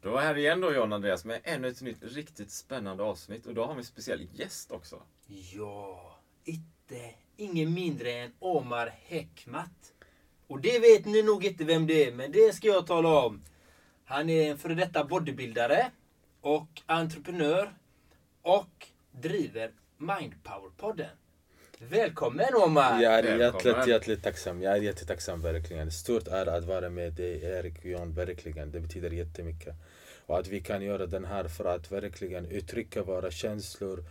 Då är vi här igen då John Andreas med ännu ett nytt riktigt spännande avsnitt. Och då har vi en speciell gäst också. Ja, inte ingen mindre än Omar Hekmat. Och det vet ni nog inte vem det är, men det ska jag tala om. Han är en före detta bodybuildare och entreprenör och driver Mindpower-podden. Välkommen Omar! Jag är Välkommen. hjärtligt, hjärtligt tacksam. Jag är jättetacksam verkligen. Stort är att vara med dig Erik och John, verkligen. Det betyder jättemycket. Och att vi kan göra den här för att verkligen uttrycka våra känslor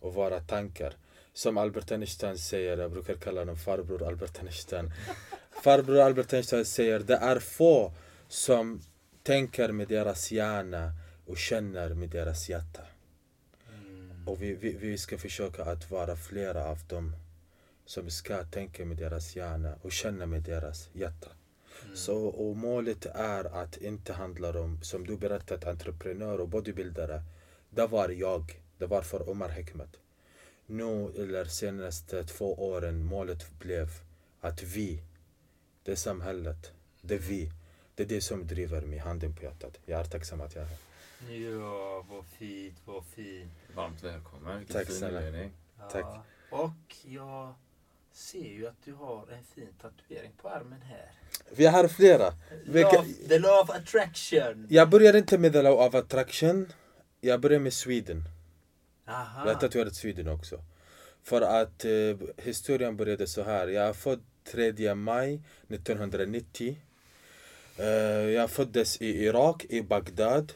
och våra tankar. Som Albert Einstein säger, jag brukar kalla honom farbror Albert Einstein. Farbror Albert Einstein säger, det är få som tänker med deras hjärna och känner med deras hjärta. Och vi, vi, vi ska försöka att vara flera av dem som ska tänka med deras hjärna och känna med deras hjärta. Så, och målet är att inte handla om, som du berättat, entreprenör och bodybuildare. Det var jag, det var för Omar Hekmat. Nu, eller senaste två åren, målet blev att vi, det samhället, det vi, det är det som driver mig, handen på hjärtat. Jag är tacksam att jag är här. Ja, vad fint, vad fint. Varmt välkommen. Vilken Tack fin snälla. Tack. Ja, Och jag ser ju att du har en fin tatuering på armen här. Vi har flera. Love, the law of attraction. jag börjar inte med the law of attraction. Jag börjar med Sweden. Aha. Jag har tatuerat Sweden också. För att eh, historien började så här. Jag är född 3 maj 1990. Eh, jag föddes i Irak, i Bagdad.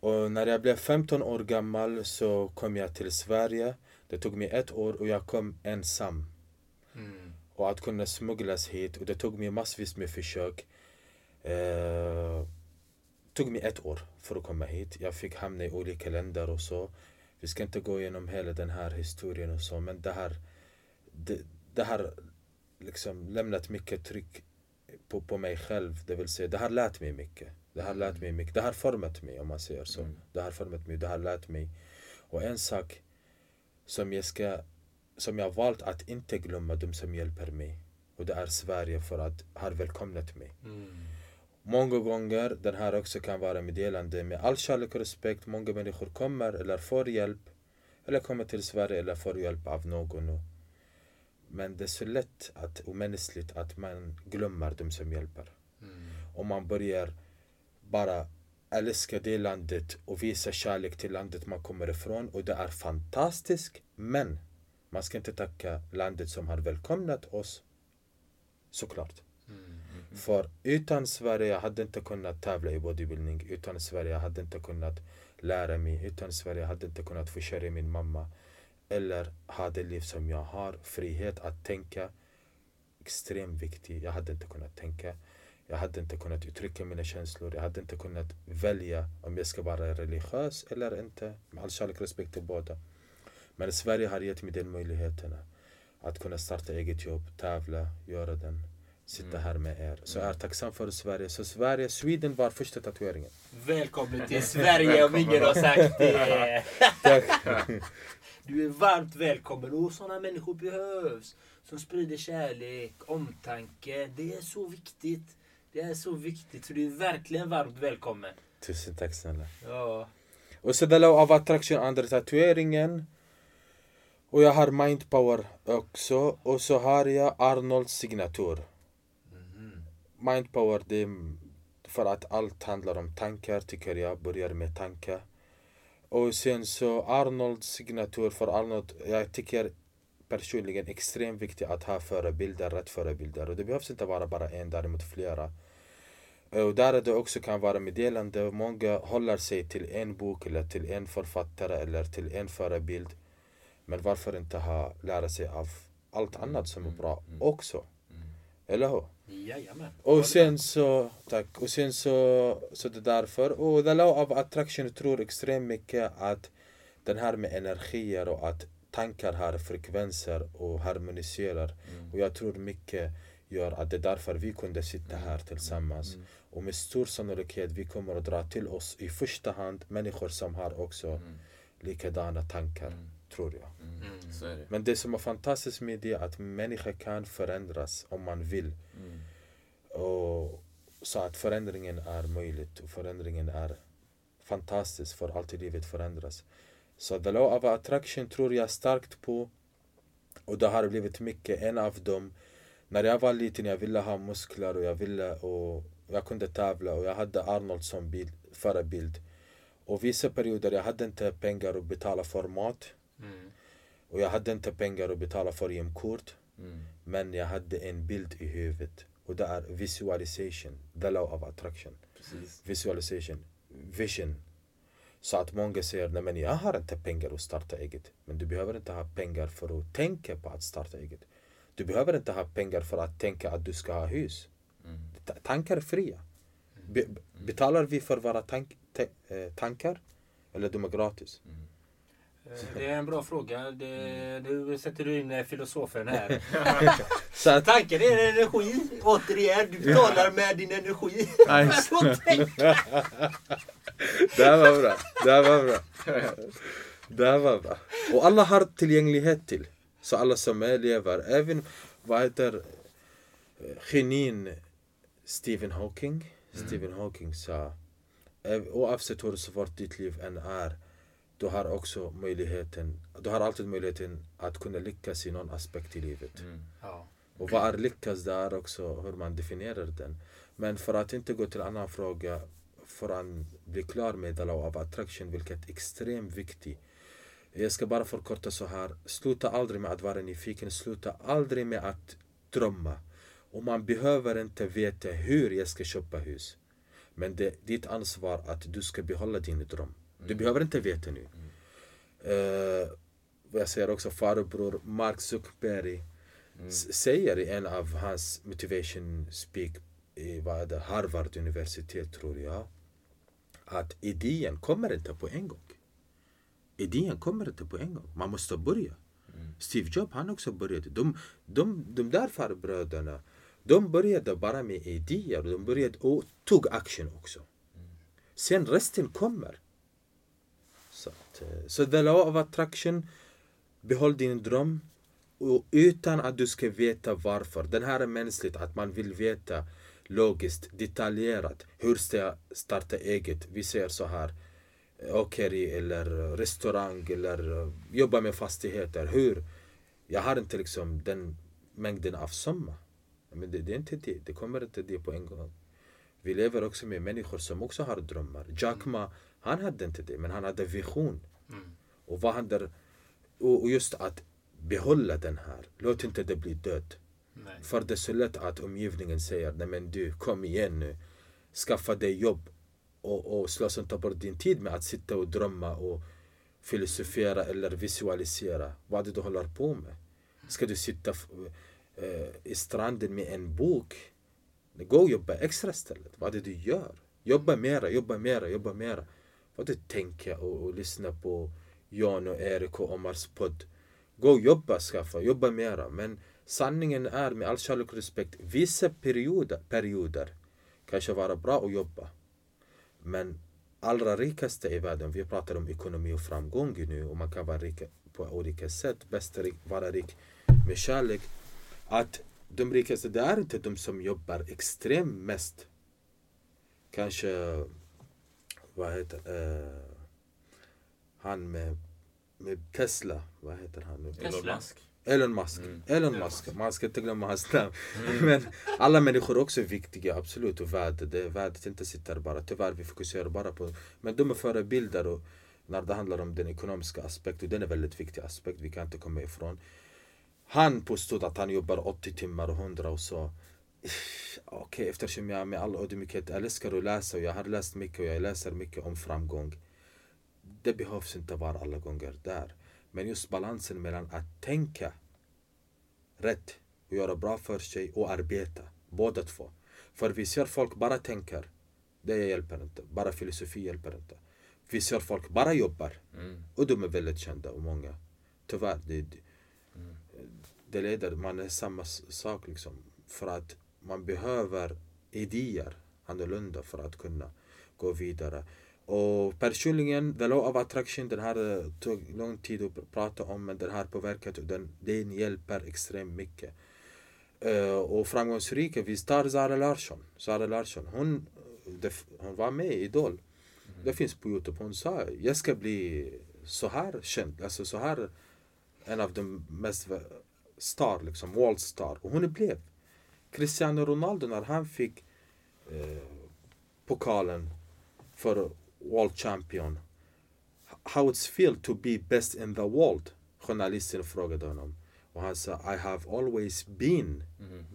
Och när jag blev 15 år gammal så kom jag till Sverige. Det tog mig ett år och jag kom ensam. Mm. Och att kunna smugglas hit. Och det tog mig massvis med försök. Eh, tog mig ett år för att komma hit. Jag fick hamna i olika länder och så. Vi ska inte gå igenom hela den här historien och så. Men det har, det, det har liksom lämnat mycket tryck på, på mig själv. Det vill säga, det har lärt mig mycket. Det har lärt mig mycket. Det har format mig om man säger så. Mm. Det har format mig, det har lärt mig. Och en sak som jag ska som jag valt att inte glömma de som hjälper mig. Och det är Sverige för att har välkomnat mig. Mm. Många gånger, den här också kan vara meddelande med all kärlek och respekt. Många människor kommer eller får hjälp. Eller kommer till Sverige eller får hjälp av någon. Och- Men det är så lätt att, omänskligt att man glömmer de som hjälper. Mm. Om man börjar bara älska det landet och visa kärlek till landet man kommer ifrån. Och det är fantastiskt. Men man ska inte tacka landet som har välkomnat oss. Såklart. Mm. För utan Sverige jag hade inte kunnat tävla i bodybuilding. Utan Sverige jag hade inte kunnat lära mig. Utan Sverige jag hade inte kunnat försörja min mamma. Eller ha det liv som jag har. Frihet att tänka. Extremt viktig. Jag hade inte kunnat tänka. Jag hade inte kunnat uttrycka mina känslor. Jag hade inte kunnat välja om jag ska vara religiös eller inte. Med all kärlek och respekt till båda. Men Sverige har gett mig den möjligheterna. Att kunna starta eget jobb, tävla, göra den. Sitta Mm. här med er. Så jag är tacksam för Sverige. Så Sverige, Sweden var första tatueringen. Välkommen till Sverige om ingen har sagt det. Tack. Du är varmt välkommen och sådana människor behövs. Som sprider kärlek, omtanke. Det är så viktigt. Det är så viktigt. Så du är verkligen varmt välkommen. Tusen tack snälla. Ja. Och så the law of attraction, andra tatueringen. Och jag har mind power också. Och så har jag Arnolds signatur. Mhm. Mind power, det är för att allt handlar om tankar tycker jag. Börjar med tankar. Och sen så Arnolds signatur för Arnold, jag tycker personligen extremt viktigt att ha förebilder, rätt förebilder. Och det behövs inte vara bara en, däremot flera. Och där är det också kan vara meddelande. Många håller sig till en bok eller till en författare eller till en förebild. Men varför inte ha, lära sig av allt annat som är bra Mm. också? Mm. Eller hur? Jajamän. Och sen så, tack. Och sen så, så det är därför. Och the law of attraction tror extremt mycket att den här med energier och att tankar har frekvenser och harmoniserar. Mm. Och jag tror mycket gör att det är därför vi kunde sitta här tillsammans. Mm. Och med stor sannolikhet vi kommer att dra till oss i första hand människor som har också Mm. likadana tankar, Mm. Tror jag. Mm. Mm. Så är det. Men det som är fantastiskt med det är att människor kan förändras om man vill. Mm. Och så att förändringen är möjligt och förändringen är fantastisk för allt i livet förändras. Så the law of attraction tror jag starkt på. Och det har blivit mycket en av dem. När jag var liten jag ville ha muskler och jag ville och jag kunde tävla och jag hade Arnold som bild, förebild. Och vissa perioder jag hade inte pengar att betala för mat. Mm. Och jag hade inte pengar att betala för gymkort. Mm. Men jag hade en bild i huvudet. Och det är visualization, the law of attraction. Precis. Visualization, vision. Så att många säger, nej men jag har inte pengar att starta eget. Men du behöver inte ha pengar för att tänka på att starta eget. Du behöver inte ha pengar för att tänka att du ska ha hus. Mm. Ta- Tankar är fria. Be betalar vi för våra tank ta- eh, tankar? Eller de är gratis? Eh, Det är en bra fråga. Det, nu sätter du in eh, filosofen här. Så att, Tanken är energi. Återigen, du betalar med din energi. Det här var bra. Det här var bra. Det här var bra. Och alla har tillgänglighet till. Så alla som lever, även vad heter eh, genin Stephen Hawking. Stephen Hawking sa eh, oavsett hur svårt ditt liv än är du har också möjligheten, du har alltid möjligheten att kunna lyckas i någon aspekt i livet. Mm. Ja. Och vad är lyckas, det är också hur man definierar den. Men för att inte gå till en annan fråga, för att bli klar med the law of attraction, vilket är extremt viktigt. Jag ska bara förkorta så här. Sluta aldrig med att vara nyfiken, sluta aldrig med att drömma. Och man behöver inte veta hur jag ska köpa hus. Men det är ditt ansvar att du ska behålla din dröm. Du behöver inte veta nu. Eh, jag säger också farbror Mark Zuckerberg s- säger i en av hans motivation speak i vad Harvard universitet tror jag att idén kommer inte på en gång. Idén kommer inte på en gång. Man måste börja. Steve Jobs han också började. De, de, de där farbröderna de började bara med idéer. De började och tog action också. Sen resten kommer. Så, the law of attraction Behåll din dröm och utan att du ska veta varför. Den här är mänskligt, att man vill veta logiskt, detaljerat. Hur ska jag starta eget? Vi säger så här. Åkeri eller restaurang eller eh, jobba med fastigheter. Hur? Jag har inte liksom den mängden av summa. Men det, det är inte det. Det kommer inte det på en gång. Vi lever också med människor som också har drömmar. Jack Ma, han hade inte det, men han hade vision. Mm. Och vad han där, och just att behålla den här. Låt inte det bli död. Nej. För det är så lätt att omgivningen säger, nej men du, kom igen nu. Skaffa dig jobb. Och, och slösa inte bort din tid med att sitta och drömma och filosofera eller visualisera. Vad du håller på med? Ska du sitta eh, i stranden med en bok? Gå och jobba extra istället. Vad är det du gör? Jobba mera, jobba mera, jobba mera. Får du tänker och, och lyssna på Jan och Erik och Omars podd. Gå och jobba, skaffa, jobba mera. Men sanningen är med all kärlek och respekt, vissa perioder, perioder kanske vara bra att jobba. Men allra rikaste i världen, vi pratar om ekonomi och framgång nu och man kan vara rik på olika sätt. Bäst är vara rik med kärlek. Att de rikaste, det är inte de som jobbar extremt mest. Kanske, vad heter eh, han med, med Tesla, vad heter han nu? Elon. Musk. Elon Musk. Mm. Elon Musk. Man ska inte glömma hans namn. Men alla människor är också viktiga, absolut. Och värdet, det, värdet inte sitter bara. Tyvärr, vi fokuserar bara på... Men de är förebilder och när det handlar om den ekonomiska aspekten. Den är väldigt viktig aspekt, vi kan inte komma ifrån. Han påstod att han jobbar 80 timmar och 100 och så. Okej, eftersom jag med all ödmjukhet älskar att läsa och jag har läst mycket och jag läser mycket om framgång. Det behövs inte vara alla gånger där. Men just balansen mellan att tänka rätt och göra bra för sig och arbeta. Båda två. För vi ser folk bara tänker. Det hjälper inte. Bara filosofi hjälper inte. vi ser folk bara jobbar. Mm. Och de är väldigt kända och många. Tyvärr. Det, det, Mm. det leder, man är samma sak liksom. För att man behöver idéer annorlunda för att kunna gå vidare. Och personligen, the law of attraction, den här eh, tog lång tid att pr- prata om men den har påverkat och den, den hjälper extremt mycket. Eh, och framgångsrika, vi tar Zara Larsson. Zara Larsson, hon, det, hon var med i Idol. Det finns på Youtube. Hon sa jag ska bli så här känd, alltså så här en av de mest star, liksom world star. Och hon blev. Cristiano Ronaldo när han fick eh, pokalen för world champion. How it's feel to be best in the world? Journalisten frågade honom. Och han sa I have always been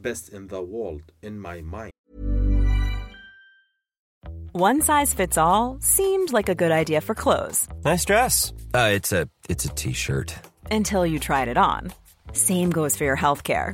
best in the world in my mind. One size fits all seemed like a good idea for clothes Nice dress. Uh, it's a it's a t-shirt. until you tried it on. Same goes for your healthcare.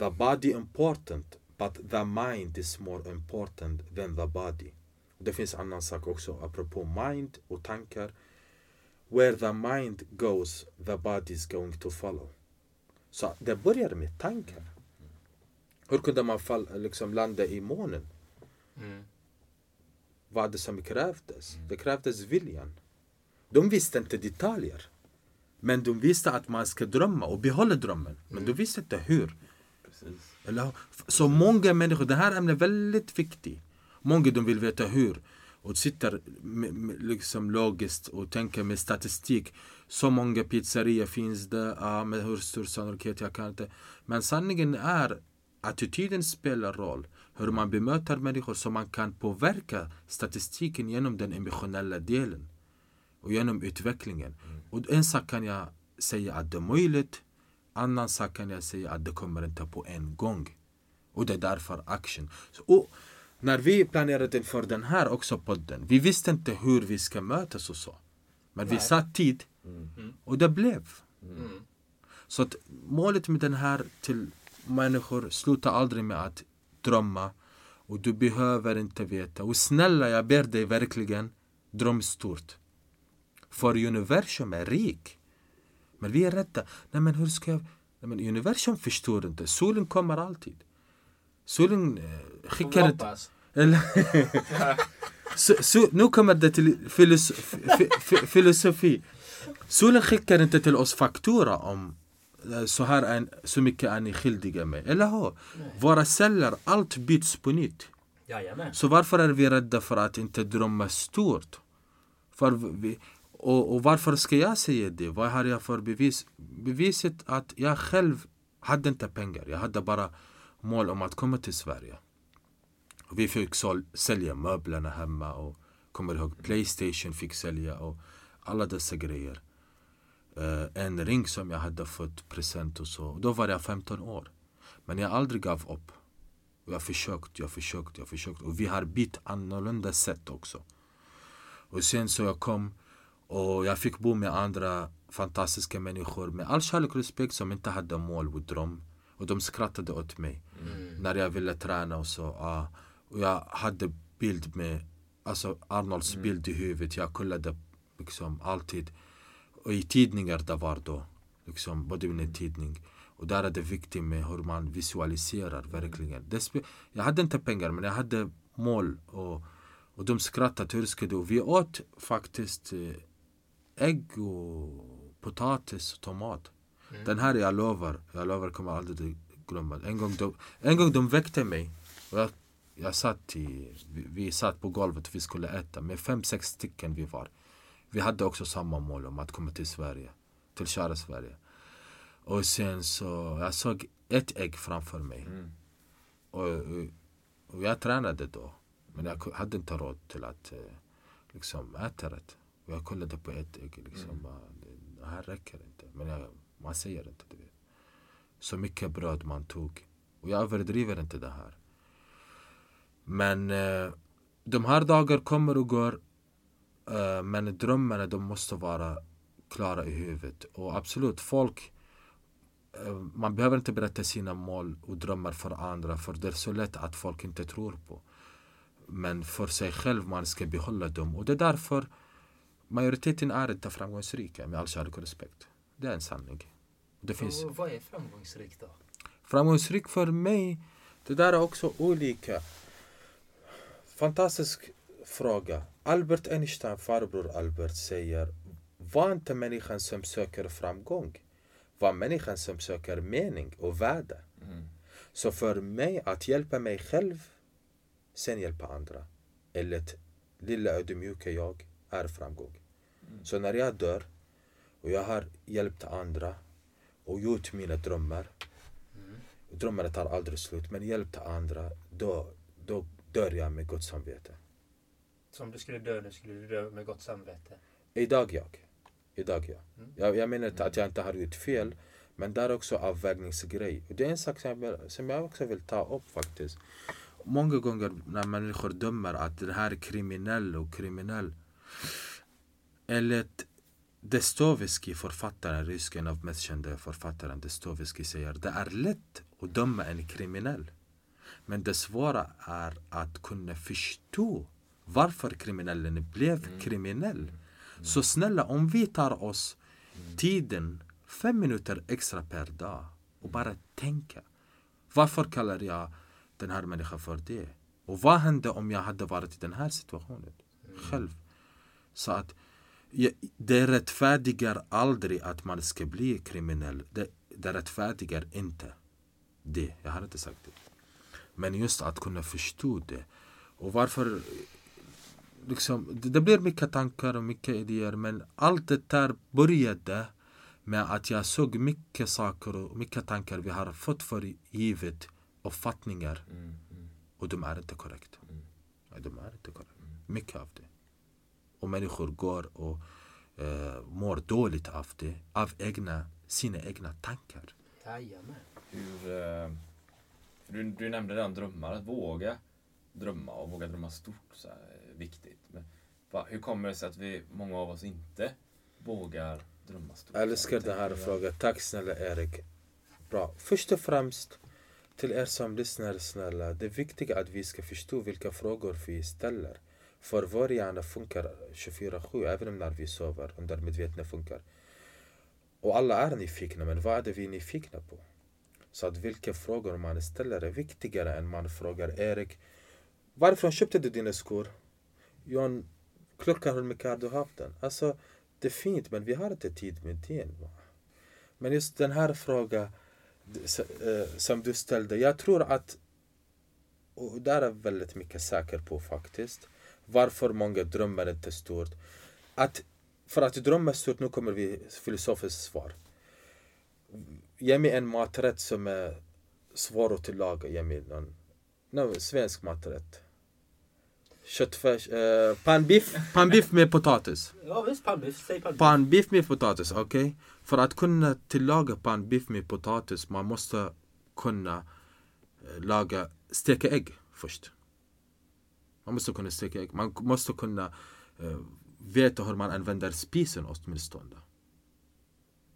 The body important, but the mind is more important than the body. Det finns annan sak också, apropå mind och tankar. Where the mind goes, the body is going to follow. Så det börjar med tankar. Hur kunde man fall, liksom landa i månen? Vad är det som krävdes? Det krävdes viljan. De visste inte detaljer. Men de visste att man ska drömma och behålla drömmen. Men de visste inte hur. Precis. Eller, så många människor, det här ämnet är väldigt viktigt. Många de vill veta hur. Och sitter med, med, liksom logiskt och tänker med statistik. Så många pizzerior finns det, ja, med hur stor sannolikhet jag kan inte. Men sanningen är attityden spelar roll. Hur man bemöter människor så man kan påverka statistiken genom den emotionella delen. Och genom utvecklingen. Och en sak kan jag säga att det är möjligt. Annan sak kan jag säga att det kommer inte på en gång. Och det är därför action. Så, och när vi planerade inför den här också podden. Vi visste inte hur vi ska mötas och så. Men vi satt tid. Och det blev. Så att målet med den här till människor slutar aldrig med att drömma. Och du behöver inte veta. Och snälla, jag ber dig verkligen, dröm stort. För universum är rik. Men vi är rädda. Nej men hur ska jag... Nej, men universum förstår inte. Solen kommer alltid. Solen eh, skickar inte... Eller, så, så, nu kommer det till filosofi, filosofi. Solen skickar inte till oss faktura om eh, så här är, så mycket är ni skyldiga mig. Eller hur? Våra celler, allt byts på nytt. Jajamän. Så varför är vi rädda för att inte drömma stort? För vi, och, och varför ska jag säga det? Vad har jag för bevis? Beviset att jag själv hade inte pengar. Jag hade bara mål om att komma till Sverige. Och vi fick sål, sälja möblerna hemma och kommer ihåg Playstation fick sälja och alla dessa grejer. Uh, en ring som jag hade fått present och så. Då var jag 15 år. Men jag aldrig gav upp. Och jag försökte, försökt, jag försökte, försökt, jag försökte. försökt. Och vi har bytt annorlunda sätt också. Och sen så jag kom och jag fick bo med andra fantastiska människor med all kärlek och respekt som inte hade mål och dröm. Och de skrattade åt mig när jag ville träna och så. ja. och jag hade bild med alltså Arnolds bild i huvudet. Jag kollade liksom alltid. Och i tidningar det var då. Liksom bodybuilding-tidning. Och där är det viktigt med hur man visualiserar verkligen. Det jag hade inte pengar men jag hade mål. Och, och de skrattade, hur ska du? Vi åt faktiskt eh, ägg och potatis och tomat. Den här jag lovar, jag lovar kommer aldrig glömma. En gång de, en gång de väckte mig. Och jag, jag satt i, vi, vi satt på golvet och vi skulle äta. Med fem, sex stycken vi var. Vi hade också samma mål om att komma till Sverige. Till kära Sverige. Och sen så, jag såg ett ägg framför mig. Och, och jag tränade då. Men jag hade inte råd till att eh, liksom äta det. Jag kollade på ett ägg liksom. bara, Det, här räcker inte. Men jag, man säger inte det. vet. Så mycket bröd man tog. Och jag överdriver inte det här. Men eh, de här dagar kommer och går. Eh, men drömmarna de måste vara klara i huvudet. Och absolut, folk eh, man behöver inte berätta sina mål och drömmar för andra för det är så lätt att folk inte tror på. Men för sig själv man ska behålla dem och det är därför majoriteten är inte framgångsrika med all kärlek och respekt. Det är en sanning. Det finns Och vad är framgångsrikt då? framgångsrik för mig, det där är också olika. Fantastisk fråga. Albert Einstein, farbror Albert, säger var inte människan som söker framgång. Var människan som söker mening och värde. Så för mig att hjälpa mig själv, sen hjälpa andra. Eller lilla ödmjuka jag är framgång. Så när jag dör och jag har hjälpt andra och gjort mina drömmar Drömmarna tar aldrig slut, men hjälp till andra, då, då dör jag med gott samvete. Så om du skulle dö nu skulle du dö med gott samvete. Idag jag. Idag jag. Jag, jag menar inte att jag inte har gjort fel, men det är också avvägningsgrej. Och det är en sak som jag, som jag också vill ta upp faktiskt. Många gånger när människor dömer att det här är kriminell och kriminell. Enligt Dostoevskij, författaren, rysken av mest kända författaren Dostoevskij säger det är lätt att döma en kriminell. Men det svåra är att kunna förstå varför kriminellen blev kriminell. Så snälla, om vi tar oss tiden fem minuter extra per dag och bara tänka. Varför kallar jag den här människan för det? Och vad hände om jag hade varit i den här situationen själv? Så att det rättfärdigar aldrig att man ska bli kriminell. Det, det rättfärdigar inte det. Jag har inte sagt det. Men just att kunna förstå det. Och varför... Liksom, det, blir mycket tankar och mycket idéer men allt det där började med att jag såg mycket saker och mycket tankar vi har fått för givet uppfattningar. Och de är inte korrekta. Ja, de är inte korrekta. Mycket av det. Och människor går och eh, mår dåligt av det. Av egna, sina egna tankar. Jajamän. Hur, eh, du, du nämnde redan drömmar, att våga drömma och våga drömma stort så här, är viktigt. Men, va, hur kommer det sig att vi, många av oss inte vågar drömma stort? Jag älskar den här frågan. Tack snälla Erik. Bra. Först och främst till er som lyssnar snälla. Det är viktigt att vi ska förstå vilka frågor vi ställer. För vår hjärna funkar 24-7 även när vi sover. Undermedvetna funkar. Och alla är nyfikna, men vad är det vi är nyfikna på? Så att vilka frågor man ställer är viktigare än man frågar Erik Varifrån köpte du dina skor? John, klockan hur mycket har du haft den? Alltså, det är fint men vi har inte tid med det. Men just den här frågan eh, som du ställde, jag tror att och där är jag väldigt mycket säker på faktiskt. Varför många drömmer inte stort. Att, för att drömma stort, nu kommer vi filosofiskt svar. Ge mig en maträtt som är svår att tillaga. Ge mig någon, någon svensk maträtt. Köttfärs, eh, panbiff med potatis. Ja visst, pannbiff. Säg pannbiff. Med potatis, okej? För att kunna tillaga panbiff med potatis, man måste kunna eh, laga, steka ägg först. Man måste kunna steka ägg. Man måste kunna eh, veta hur man använder spisen åtminstone.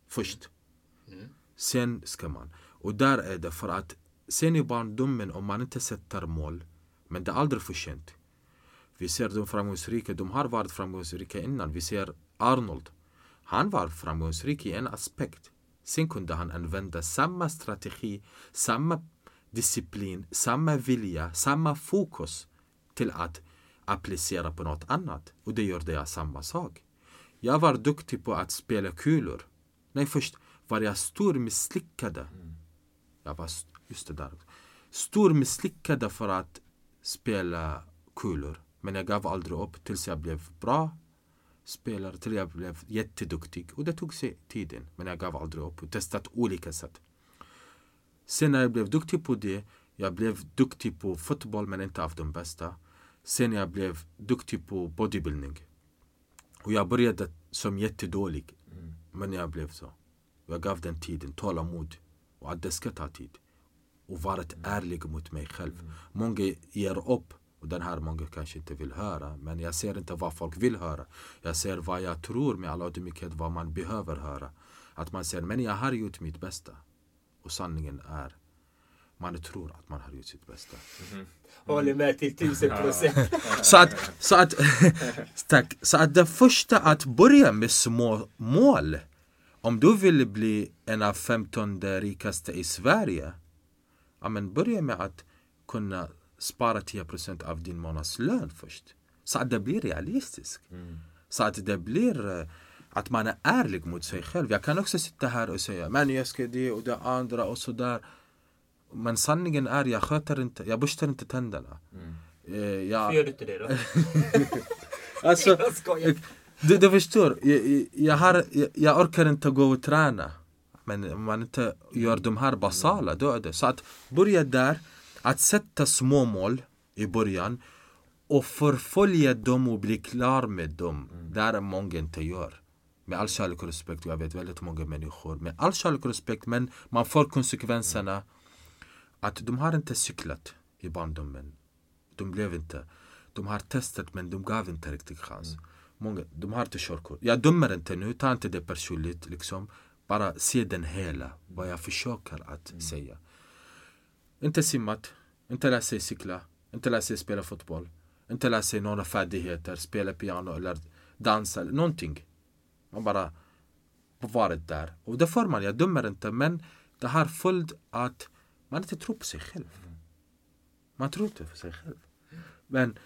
Först. Sen ska man. Och där är det för att sen i barndomen om man inte sätter mål, men det är aldrig för sent. Vi ser de framgångsrika, de har varit framgångsrika innan. Vi ser Arnold. Han var framgångsrik i en aspekt. Sen kunde han använda samma strategi, samma disciplin, samma vilja, samma fokus till att applicera på något annat. Och det gjorde jag samma sak. Jag var duktig på att spela kulor. Nej, först var jag stor misslyckade. Jag var, st- just det där. Stor misslyckade för att spela kulor. Men jag gav aldrig upp tills jag blev bra spelare, till jag blev jätteduktig. Och det tog sig tiden. Men jag gav aldrig upp och testat olika sätt. Sen när jag blev duktig på det, jag blev duktig på fotboll men inte av de bästa. Sen jag blev duktig på bodybuilding. Och jag började som jättedålig. Men jag blev så. Jag gav den tiden, tålamod. Och att det ska ta tid. Och varit ärlig mot mig själv. Många ger upp. Och den här många kanske inte vill höra. Men jag ser inte vad folk vill höra. Jag ser vad jag tror med all ödmjukhet vad man behöver höra. Att man säger, men jag har gjort mitt bästa. Och sanningen är, man tror att man har gjort sitt bästa. Håller med till tusen procent. Så att, så att, tack. Så att det första att börja med små mål. Om du vill bli en av 15 rikaste i Sverige. Ja, men börja med att kunna spara 10% av din månadslön först. Så att det blir realistiskt. Så att det blir eh, att man är ärlig mot sig själv. Jag kan också sitta här och säga men jag ska det och det andra och sådär. Men sanningen är jag sköter inte, jag borstar inte tänderna. Eh, jag, Varför gör du inte det då? Alltså, Jag skojar. du, du förstår, jag, jag- har, jag, jag orkar inte gå och träna. Men om man inte gör de här basala, då är det. Så att börja där, att sätta små mål i början och förfölja dem och bli klar med dem. Där är många inte gör. Med all kärlek och respekt, jag vet väldigt många människor. Med all kärlek och respekt, men man får konsekvenserna. Att de har inte cyklat i barndomen. De blev inte. De har testat men de gav inte riktigt chans. Många, de har inte körkort. Jag dömer inte nu, ta inte det personligt. Liksom. Bara se den hela, vad jag försöker att säga. Inte simmat, inte lära sig cykla, inte lära sig spela fotboll, inte lära sig några färdigheter, spela piano eller dansa eller någonting. Man bara varit där. Och det får man, jag dömer inte. Men det har följt att man inte tror på sig själv. Man tror inte på sig själv. Men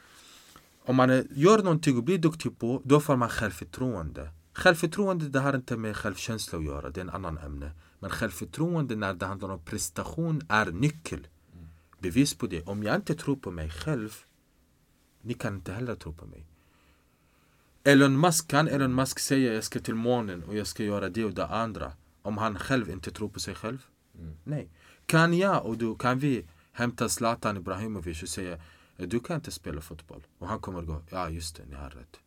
om man gör någonting och blir duktig på, då får man självförtroende. Självförtroende det har inte med självkänsla att göra, det är en annan ämne. Men självförtroende när det handlar om prestation är nyckel. Bevis på det. Om jag inte tror på mig själv, ni kan inte heller tro på mig. Elon Musk, kan Elon Musk säga jag ska till månen och jag ska göra det och det andra om han själv inte tror på sig själv? Nej. Kan jag och du, kan vi hämta Zlatan Ibrahimovic och säga du kan inte spela fotboll? Och han kommer gå, ja just det, ni har rätt.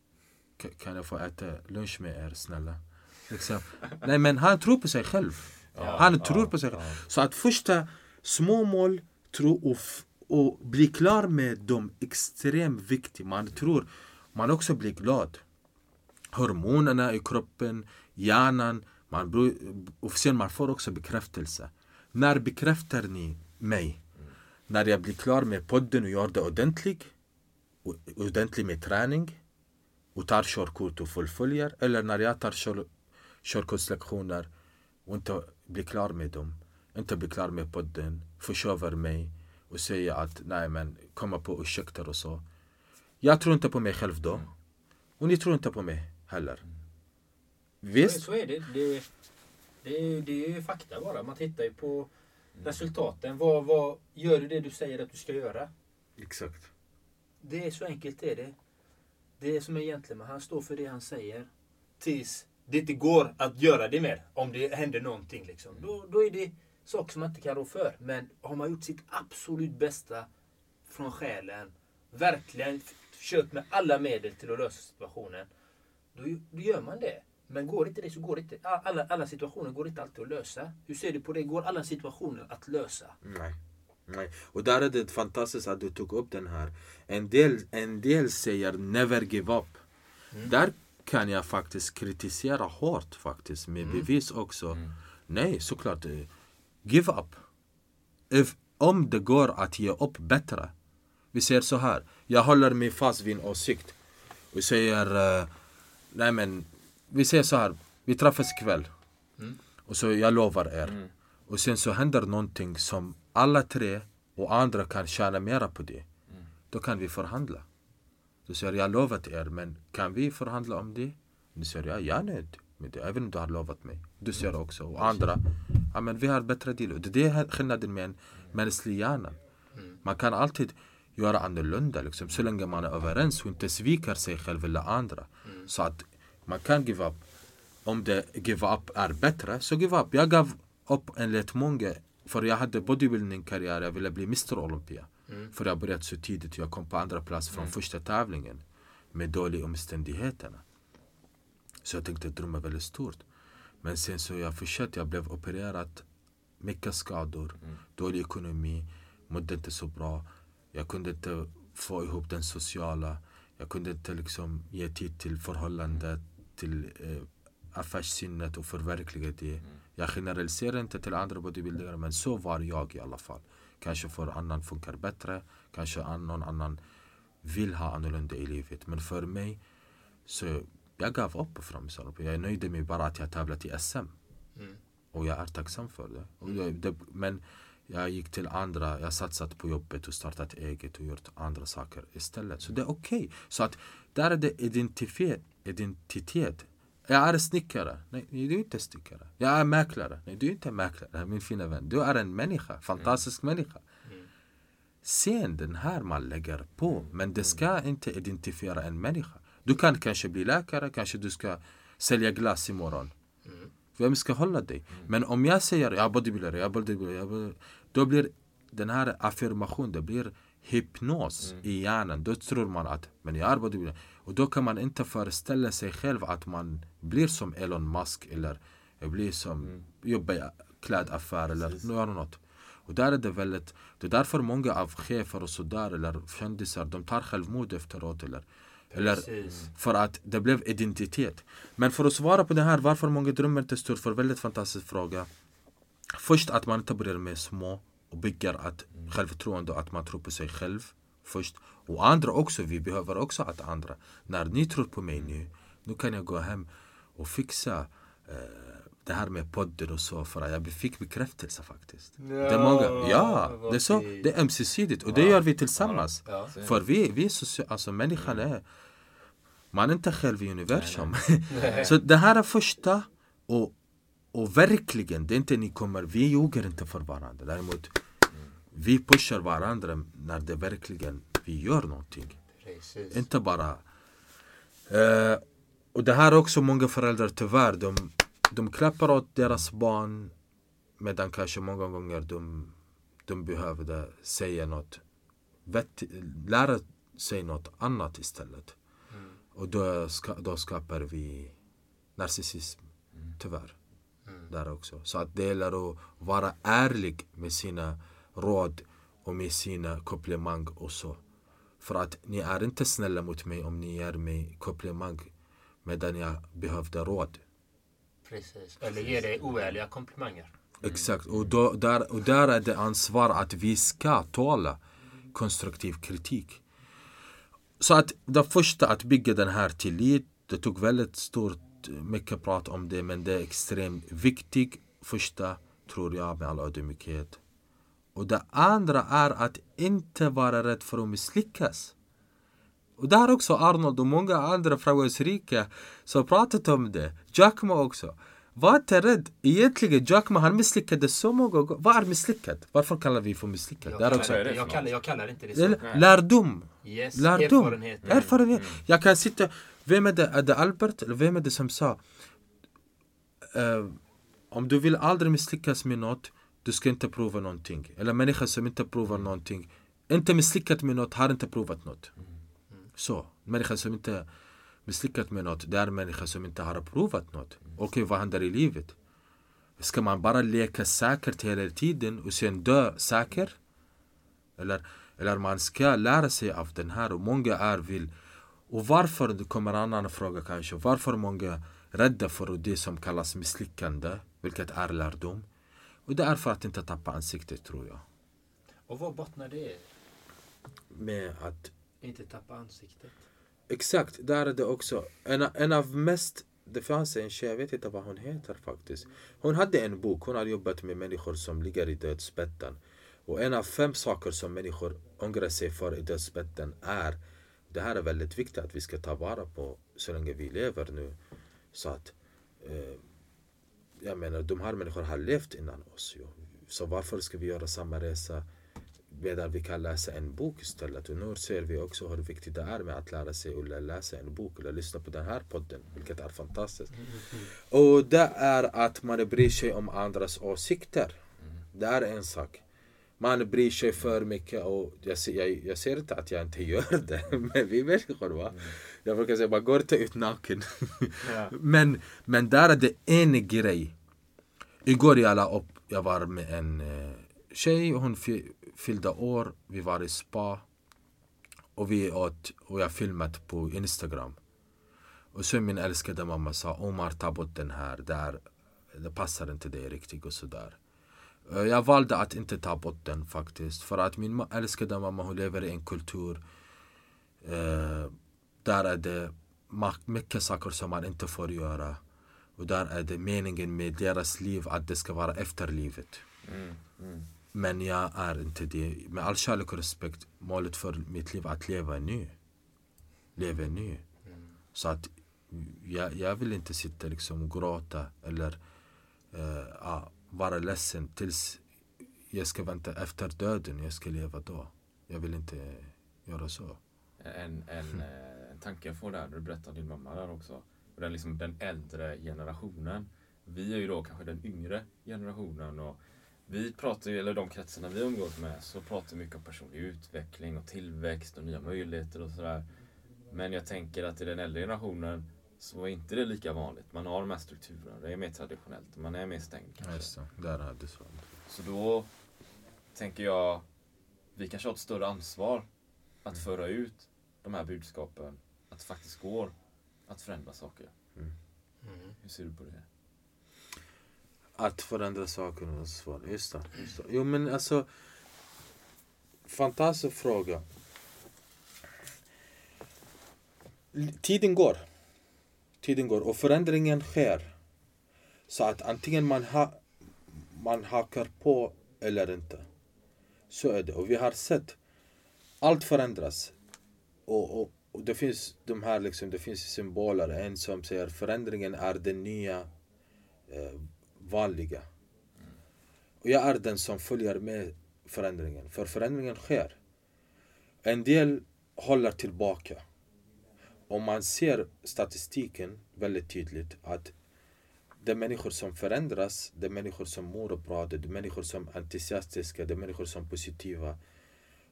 Ka- Kan jag få äta lunch med er snälla? Liksom. Nej men han tror på sig själv. han tror på sig själv. Så att första små mål, tro och, och bli klar med dem extremt viktigt. Man tror, man också blir glad. Hormonerna i kroppen, hjärnan, man, och sen man får också bekräftelse. När bekräftar ni mig? När jag blir klar med podden och gör det ordentligt, ordentligt med träning och tar körkort och fullföljer eller när jag tar kör, körkortslektioner och inte blir klar med dem, inte blir klar med podden, försöver mig och säger att nej men komma på ursäkter och så. Jag tror inte på mig själv då. Och ni tror inte på mig heller. Visst? Så är det. Det, det, det är ju fakta bara. Man tittar ju på resultaten. Vad, vad Gör du det du säger att du ska göra? Exakt. Det är så enkelt är det. Det är som en gentleman. Han står för det han säger. Tills det inte går att göra det mer. Om det händer någonting. Liksom. Då, då är det saker som man inte kan rå för. Men har man gjort sitt absolut bästa från själen. Verkligen försökt med alla medel till att lösa situationen. Då, då gör man det. Men går inte det så går det inte. Alla, alla situationer går inte alltid att lösa. Hur ser du på det? Går alla situationer att lösa? Nej. Nej. Och där är det fantastiskt att du tog upp den här. En del, en del säger never give up. Där kan jag faktiskt kritisera hårt faktiskt med bevis också. Nej, såklart. eh, Give up. If, om det går att ge upp bättre. Vi säger så här. Jag håller mig fast vid en åsikt. Vi säger... eh, nej men, vi säger så här. Vi träffas ikväll. Och så jag lovar er. Och sen så händer någonting som alla tre och andra kan tjäna mera på det. Då kan vi förhandla. Då säger jag, jag lovat er, men kan vi förhandla om det? Då säger jag, jag är nöjd med det, även om du har lovat mig. Du säger också, och andra, ja men vi har bättre deal. Och Det är skillnaden med en mänsklig hjärna. Man kan alltid göra annorlunda, liksom, så länge man är överens och inte sviker sig själv eller andra. Så att man kan give up. Om det give up är bättre, så give up. Jag gav upp enligt många, för jag hade bodybuilding-karriär, jag ville bli Mr Olympia. För jag började så tidigt, jag kom på andra plats från första tävlingen. Med dåliga omständigheterna. Så jag tänkte drömma väldigt stort. Men sen så jag fortsatte, jag blev opererad. Mycket skador, dålig ekonomi, mådde inte så bra. Jag kunde inte få ihop den sociala. Jag kunde inte liksom ge tid till förhållandet, till eh, affärssinnet och förverkliga det. Jag generaliserar inte till andra bodybuildare men så var jag i alla fall. Kanske för annan funkar bättre, kanske an- någon annan vill ha annorlunda i livet. Men för mig, så jag gav upp på framgångssalarna. Jag är nöjd med bara att jag tävlat i SM. Och jag är tacksam för det. Jag det. Men jag gick till andra, jag satsat på jobbet och startat eget och gjort andra saker istället. Så det är okej. Så att där är det identitet. identitet. Jag är snickare. Nej, du är inte snickare. Jag är mäklare. Nej, du är inte mäklare, min fina vän. Du är en människa, fantastisk människa. Sen den här man lägger på, men det ska inte identifiera en människa. Du kan kanske bli läkare, kanske du ska sälja glass imorgon. Vem ska hålla dig? Men om jag säger jag är bodybuilder, jag är bodybuilder då blir den här affirmationen, det blir hypnos i hjärnan. Då tror man att men jag bodybuilder. Och då kan man inte föreställa sig själv att man blir som Elon Musk eller blir som jobbar i klädaffär eller gör något. Och där är det väldigt, det är därför många av chefer och sådär eller kändisar, de tar självmord efteråt eller eller Precis. för att det blev identitet. Men för att svara på det här, varför många drömmer inte stort, för väldigt fantastisk fråga. Först att man inte börjar med små och bygger att självförtroende, att man tror på sig själv först. Och andra också, vi behöver också att andra, när ni tror på mig nu, nu kan jag gå hem och fixa eh, det här med podden och så för att jag fick bekräftelse faktiskt. det är många, ja, det är så, det är ömsesidigt och det gör vi tillsammans. Ja. För vi, vi är socia- alltså människan är man är inte själv i universum. så det här är första och, och verkligen, det är inte ni kommer, vi ljuger inte för varandra. Däremot vi pushar varandra när det verkligen vi gör någonting. Precis. Inte bara... Eh, och det här är också många föräldrar tyvärr, de, de klappar åt deras barn medan kanske många gånger de, de behövde säga något, vett, lära sig något annat istället. Och då, ska, då skapar vi narcissism, tyvärr. Där också. Så att det gäller att vara ärlig med sina råd och med sina komplimang och så. För att ni är inte snälla mot mig om ni ger mig komplimang medan jag behövde råd. Precis. Eller ge dig oärliga komplimanger. Exakt, och, då, där, och där är det ansvar att vi ska tåla konstruktiv kritik. Så att det första, att bygga den här tillit, det tog väldigt stort, mycket prat om det, men det är extremt viktigt. Första, tror jag, med all ödmjukhet. Och det andra är att inte vara rädd för att misslyckas. Och där också Arnold och många andra framgångsrika som pratat om det. Jack Ma också. Var inte rädd. Egentligen, Jack Ma han misslyckades så många gånger. Vad är misslyckat? Varför kallar vi för misslyckat? Jag också. Det det, jag, kallar, jag kallar inte det så. Lärdom. Yes, Lärdom. erfarenhet. Erfarenhet. Jag kan sitta... Vem är det? Är det Albert? Eller vem är det som sa? eh, om du vill aldrig misslyckas med något, du ska inte prova någonting. Eller människor som inte provar någonting. Inte misslyckat med något, har inte provat något. Så. Människor som inte misslyckat med något, det är människor som inte har provat något. Okej, vad händer i livet? Ska man bara leka säkert hela tiden och sen dö säker? Eller, eller man ska lära sig av den här och många är vill. Och varför, det kommer en annan fråga kanske, varför många rädda för det som kallas misslyckande, vilket är lärdom. Och det är för att inte tappa ansiktet tror jag. Och vad bottnar det? Med att Inte tappa ansiktet. Exakt, där är det också. En, en av mest... Det fanns en tjej, jag vet inte vad hon heter faktiskt. Hon hade en bok, hon hade jobbat med människor som ligger i dödsbädden. Och en av fem saker som människor ångrar sig för i dödsbädden är det här är väldigt viktigt att vi ska ta vara på så länge vi lever nu. Så att eh, jag menar, de här människorna har levt innan oss. Ju. Så varför ska vi göra samma resa medan vi kan läsa en bok istället? Och nu ser vi också hur viktigt det är med att lära sig eller läsa en bok eller lyssna på den här podden, vilket är fantastiskt. Och det är att man bryr sig om andras åsikter. Det är en sak. Man bryr sig för mycket och jag, ser- jag, jag ser inte att jag inte gör det. Men vi är människor va. Jag brukar säga, man går inte ut naken. men, men där är det en grej. Igår jag la upp, jag var med en eh, tjej, hon fy- fyllde år, vi var i spa. Och vi åt, och jag filmat på Instagram. Och så min älskade mamma sa, Omar ta bort den här, där, det passar inte dig riktigt och sådär. Eh, Jag valde att inte ta bort den faktiskt. För att min älskade mamma hon lever i en kultur eh, där är det mycket saker som man inte får göra. Och där är det meningen med deras liv att det ska vara efter livet. Men jag är inte det. Med all kärlek och respekt, målet för mitt liv är att leva nu. Leva nu. Så att jag, jag vill inte sitta liksom och gråta eller eh, vara ledsen tills jag ska vänta efter döden, jag ska leva då. Jag vill inte göra så. En, en, eh, en tanke jag får där, du berättar om din mamma där också. Och den, liksom, den äldre generationen. Vi är ju då kanske den yngre generationen. Och vi pratar ju, eller de kretsarna vi umgås med, så pratar mycket om personlig utveckling och tillväxt och nya möjligheter och sådär. Men jag tänker att i den äldre generationen så är inte det lika vanligt. Man har de här strukturerna, det är mer traditionellt. Man är mer stängd kanske. Just det, där är det så. Så då tänker jag, vi kanske har ett större ansvar att föra ut de här budskapen. Att det faktiskt går att förändra saker. Mm. Hur ser du på det? Att förändra saker är svårt. Just det, just det. Jo men alltså. Fantastisk fråga. Tiden går. Tiden går och förändringen sker. Så att antingen man, ha, man hakar på eller inte. Så är det. Och vi har sett. Allt förändras. Och, och, och det finns de här liksom, det finns symboler. En som säger förändringen är den nya eh, vanliga. Och jag är den som följer med förändringen. För förändringen sker. En del håller tillbaka. Om man ser statistiken väldigt tydligt att det är människor som förändras, det är människor som mår bra, det är människor som är entusiastiska, det är människor som är positiva.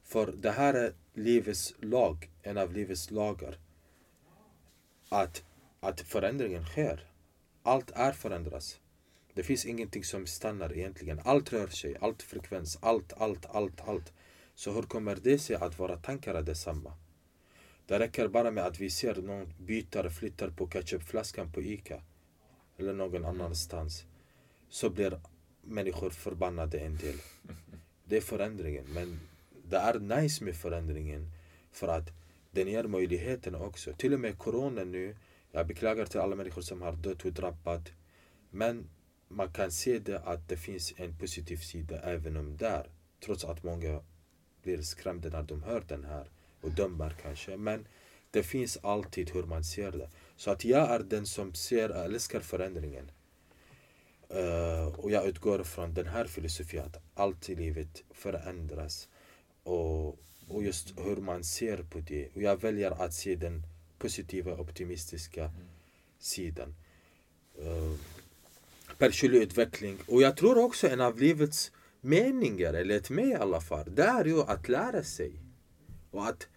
För det här är livets lag, en av livets lagar. Att, att förändringen sker. Allt är förändras. Det finns ingenting som stannar egentligen. Allt rör sig, allt frekvens, allt, allt, allt, allt. Så hur kommer det sig att våra tankar är detsamma? Det räcker e bara med att vi ser någon byter, flyttar på ketchupflaskan på Ica. Eller någon annanstans. Så blir människor förbannade en del. Det är förändringen. Men det är nice med förändringen. För att den ger möjligheten också. Till och med corona nu. Jag beklagar till alla människor som har dött och drabbat. Men man kan se det att det finns en positiv sida även om där. Trots att många blir skrämda när de hör den här och dömer kanske. Men det finns alltid hur man ser det. Så att jag är den som ser älskar förändringen. Eh, och jag utgår från den här filosofin att allt i livet förändras. Och, och just hur man ser på det. Och jag väljer att se den positiva, optimistiska sidan. Eh, personlig utveckling. Och jag tror också en av livets meningar, eller ett med i alla fall, det är ju att lära sig. Och, att,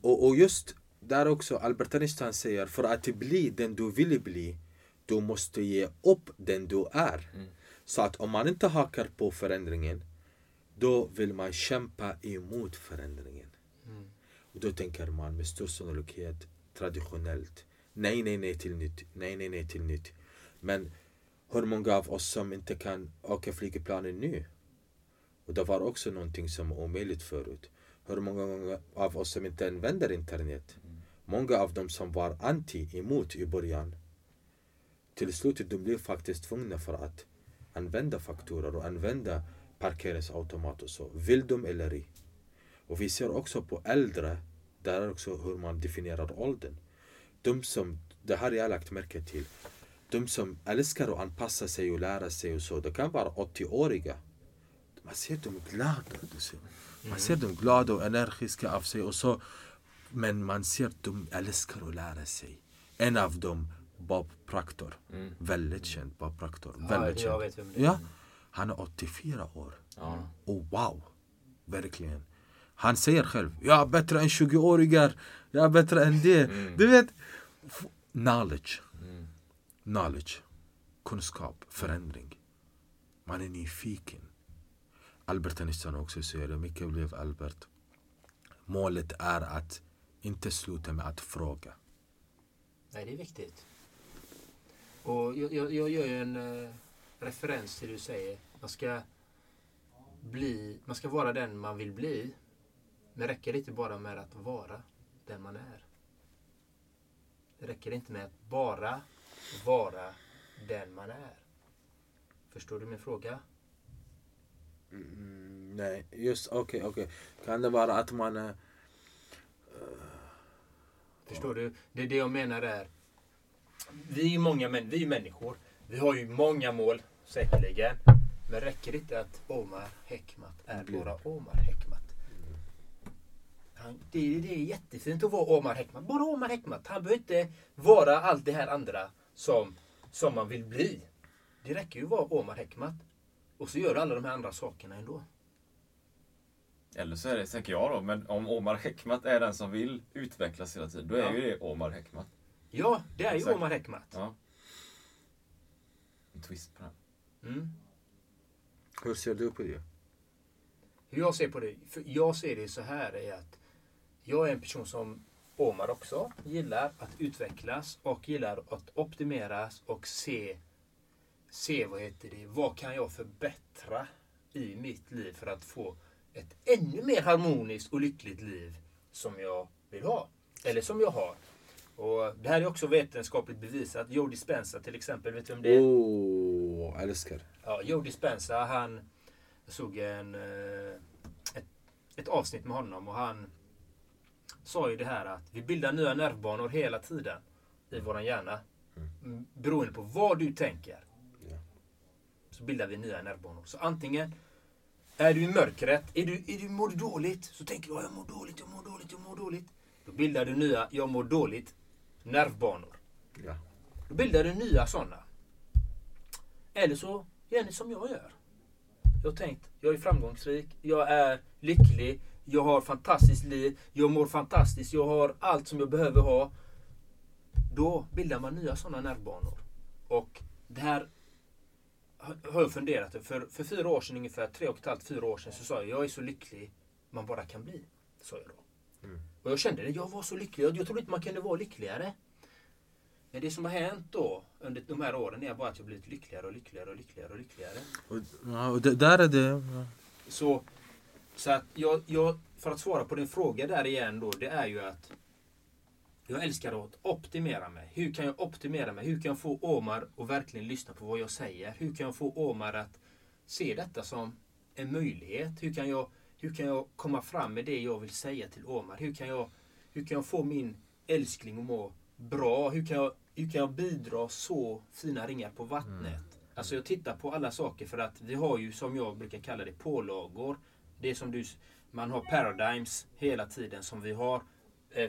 och, och just där också, Albert Einstein säger, för att bli den du vill bli, du måste ge upp den du är. Så att om man inte hakar på förändringen, Då vill man kämpa emot förändringen. Mm. Och då tänker man med stor sannolikhet traditionellt. Nej, nej, nej till nytt. Nej, nej, nej till nytt. Men hur många av oss som inte kan åka flygplanen nu? Och det var också någonting som var omöjligt förut. Hur många av oss som inte använder internet? Många av dem som var anti, emot i början. Till slut de blev faktiskt tvungna för att använda fakturor och använda parkeringsautomat och så. Vill de eller ej. Och vi ser också på äldre, där är också hur man definierar åldern. De som, det här har jag lagt märke till. De som älskar att anpassa sig och lära sig och så, det kan vara 80-åriga. Man ser dem glada. Man ser dem glada och energiska av sig och så. Men man ser att de älskar att lära sig. En av dem, Bob Proctor. Väldigt känd, Bob Proctor. Väldigt jag känd. Ja, han är 84 år. Ja. Och wow, verkligen. Han säger själv, jag är bättre än 20-åringar. Jag är bättre än det. Du vet, knowledge. Knowledge. Kunskap, förändring. Man är nyfiken. Albert Einstein också säger det, mycket blev Albert. Målet är att inte sluta med att fråga. Nej, det är viktigt. Och jag, jag, jag gör ju en eh, referens till det du säger. Man ska, bli, man ska vara den man vill bli. Men räcker det inte bara med att vara den man är. Det räcker inte med att bara vara den man är. Förstår du min fråga? Mm, nej, just okej, okej. Kan det vara att man... eh, Förstår du? Det är det jag menar är. Vi är många män, vi är människor. Vi har ju många mål, säkerligen. Men räcker det inte att Omar Hekmat är bara Omar Hekmat? Han, det, det är jättefint att vara Omar Hekmat. Bara Omar Hekmat. Han behöver inte vara allt det här andra som, som man vill bli. Det räcker ju att vara Omar Hekmat. Och så gör du alla de här andra sakerna ändå. Eller så är det, tänker jag då, men om Omar Hekmat är den som vill utvecklas hela tiden, då är Ja. ju det Omar Hekmat. Ja, det är ju Exakt. Omar Hekmat. Ja. En twist på den. Mm. Hur ser du på det? Hur jag ser på det? För jag ser det så här är att jag är en person som Omar också gillar att utvecklas och gillar att optimeras och se, se vad heter det, vad kan jag förbättra i mitt liv för att få ett ännu mer harmoniskt och lyckligt liv som jag vill ha. Eller som jag har. Och det här är också vetenskapligt bevisat. Joe Dispenza till exempel, vet du om det är? Åh, älskar. Ja, Joe Dispenza, han jag såg en, eh, ett, ett avsnitt med honom och han sa ju det här att vi bildar nya nervbanor hela tiden i våran hjärna. Mm. Beroende på vad du tänker. Så bildar vi nya nervbanor. Så antingen är du i mörkret, är du, är du, mår du dåligt, så tänker du "Ja, jag mår dåligt, jag mår dåligt, jag mår dåligt. Då bildar du nya, jag mår dåligt, nervbanor. Ja. Då bildar du nya sådana. Eller så gör ni som jag gör. Jag har tänkt, jag är framgångsrik, jag är lycklig, jag har fantastiskt liv, jag mår fantastiskt, jag har allt som jag behöver ha. Då bildar man nya sådana nervbanor. Och det här har jag funderat. För, för fyra år sedan, ungefär tre och ett halvt, fyra år sedan, så sa jag jag är så lycklig man bara kan bli. Sa jag då. Och jag kände det, jag var så lycklig. Jag, jag trodde inte man kunde vara lyckligare. Men det som har hänt då under de här åren är bara att jag blivit lyckligare och lyckligare och lyckligare och lyckligare. Och, ja, och det, där är det... Ja. Så, så att jag, jag, för att svara på din fråga där igen då, det är ju att jag älskar att optimera mig. Hur kan jag optimera mig? Hur kan jag få Omar att verkligen lyssna på vad jag säger? Hur kan jag få Omar att se detta som en möjlighet? Hur kan jag, hur kan jag komma fram med det jag vill säga till Omar? Hur kan jag, hur kan jag få min älskling att må bra? Hur kan jag, hur kan jag bidra så fina ringar på vattnet? Alltså jag tittar på alla saker för att vi har ju som jag brukar kalla det pålagor. Det som du, man har paradigms hela tiden som vi har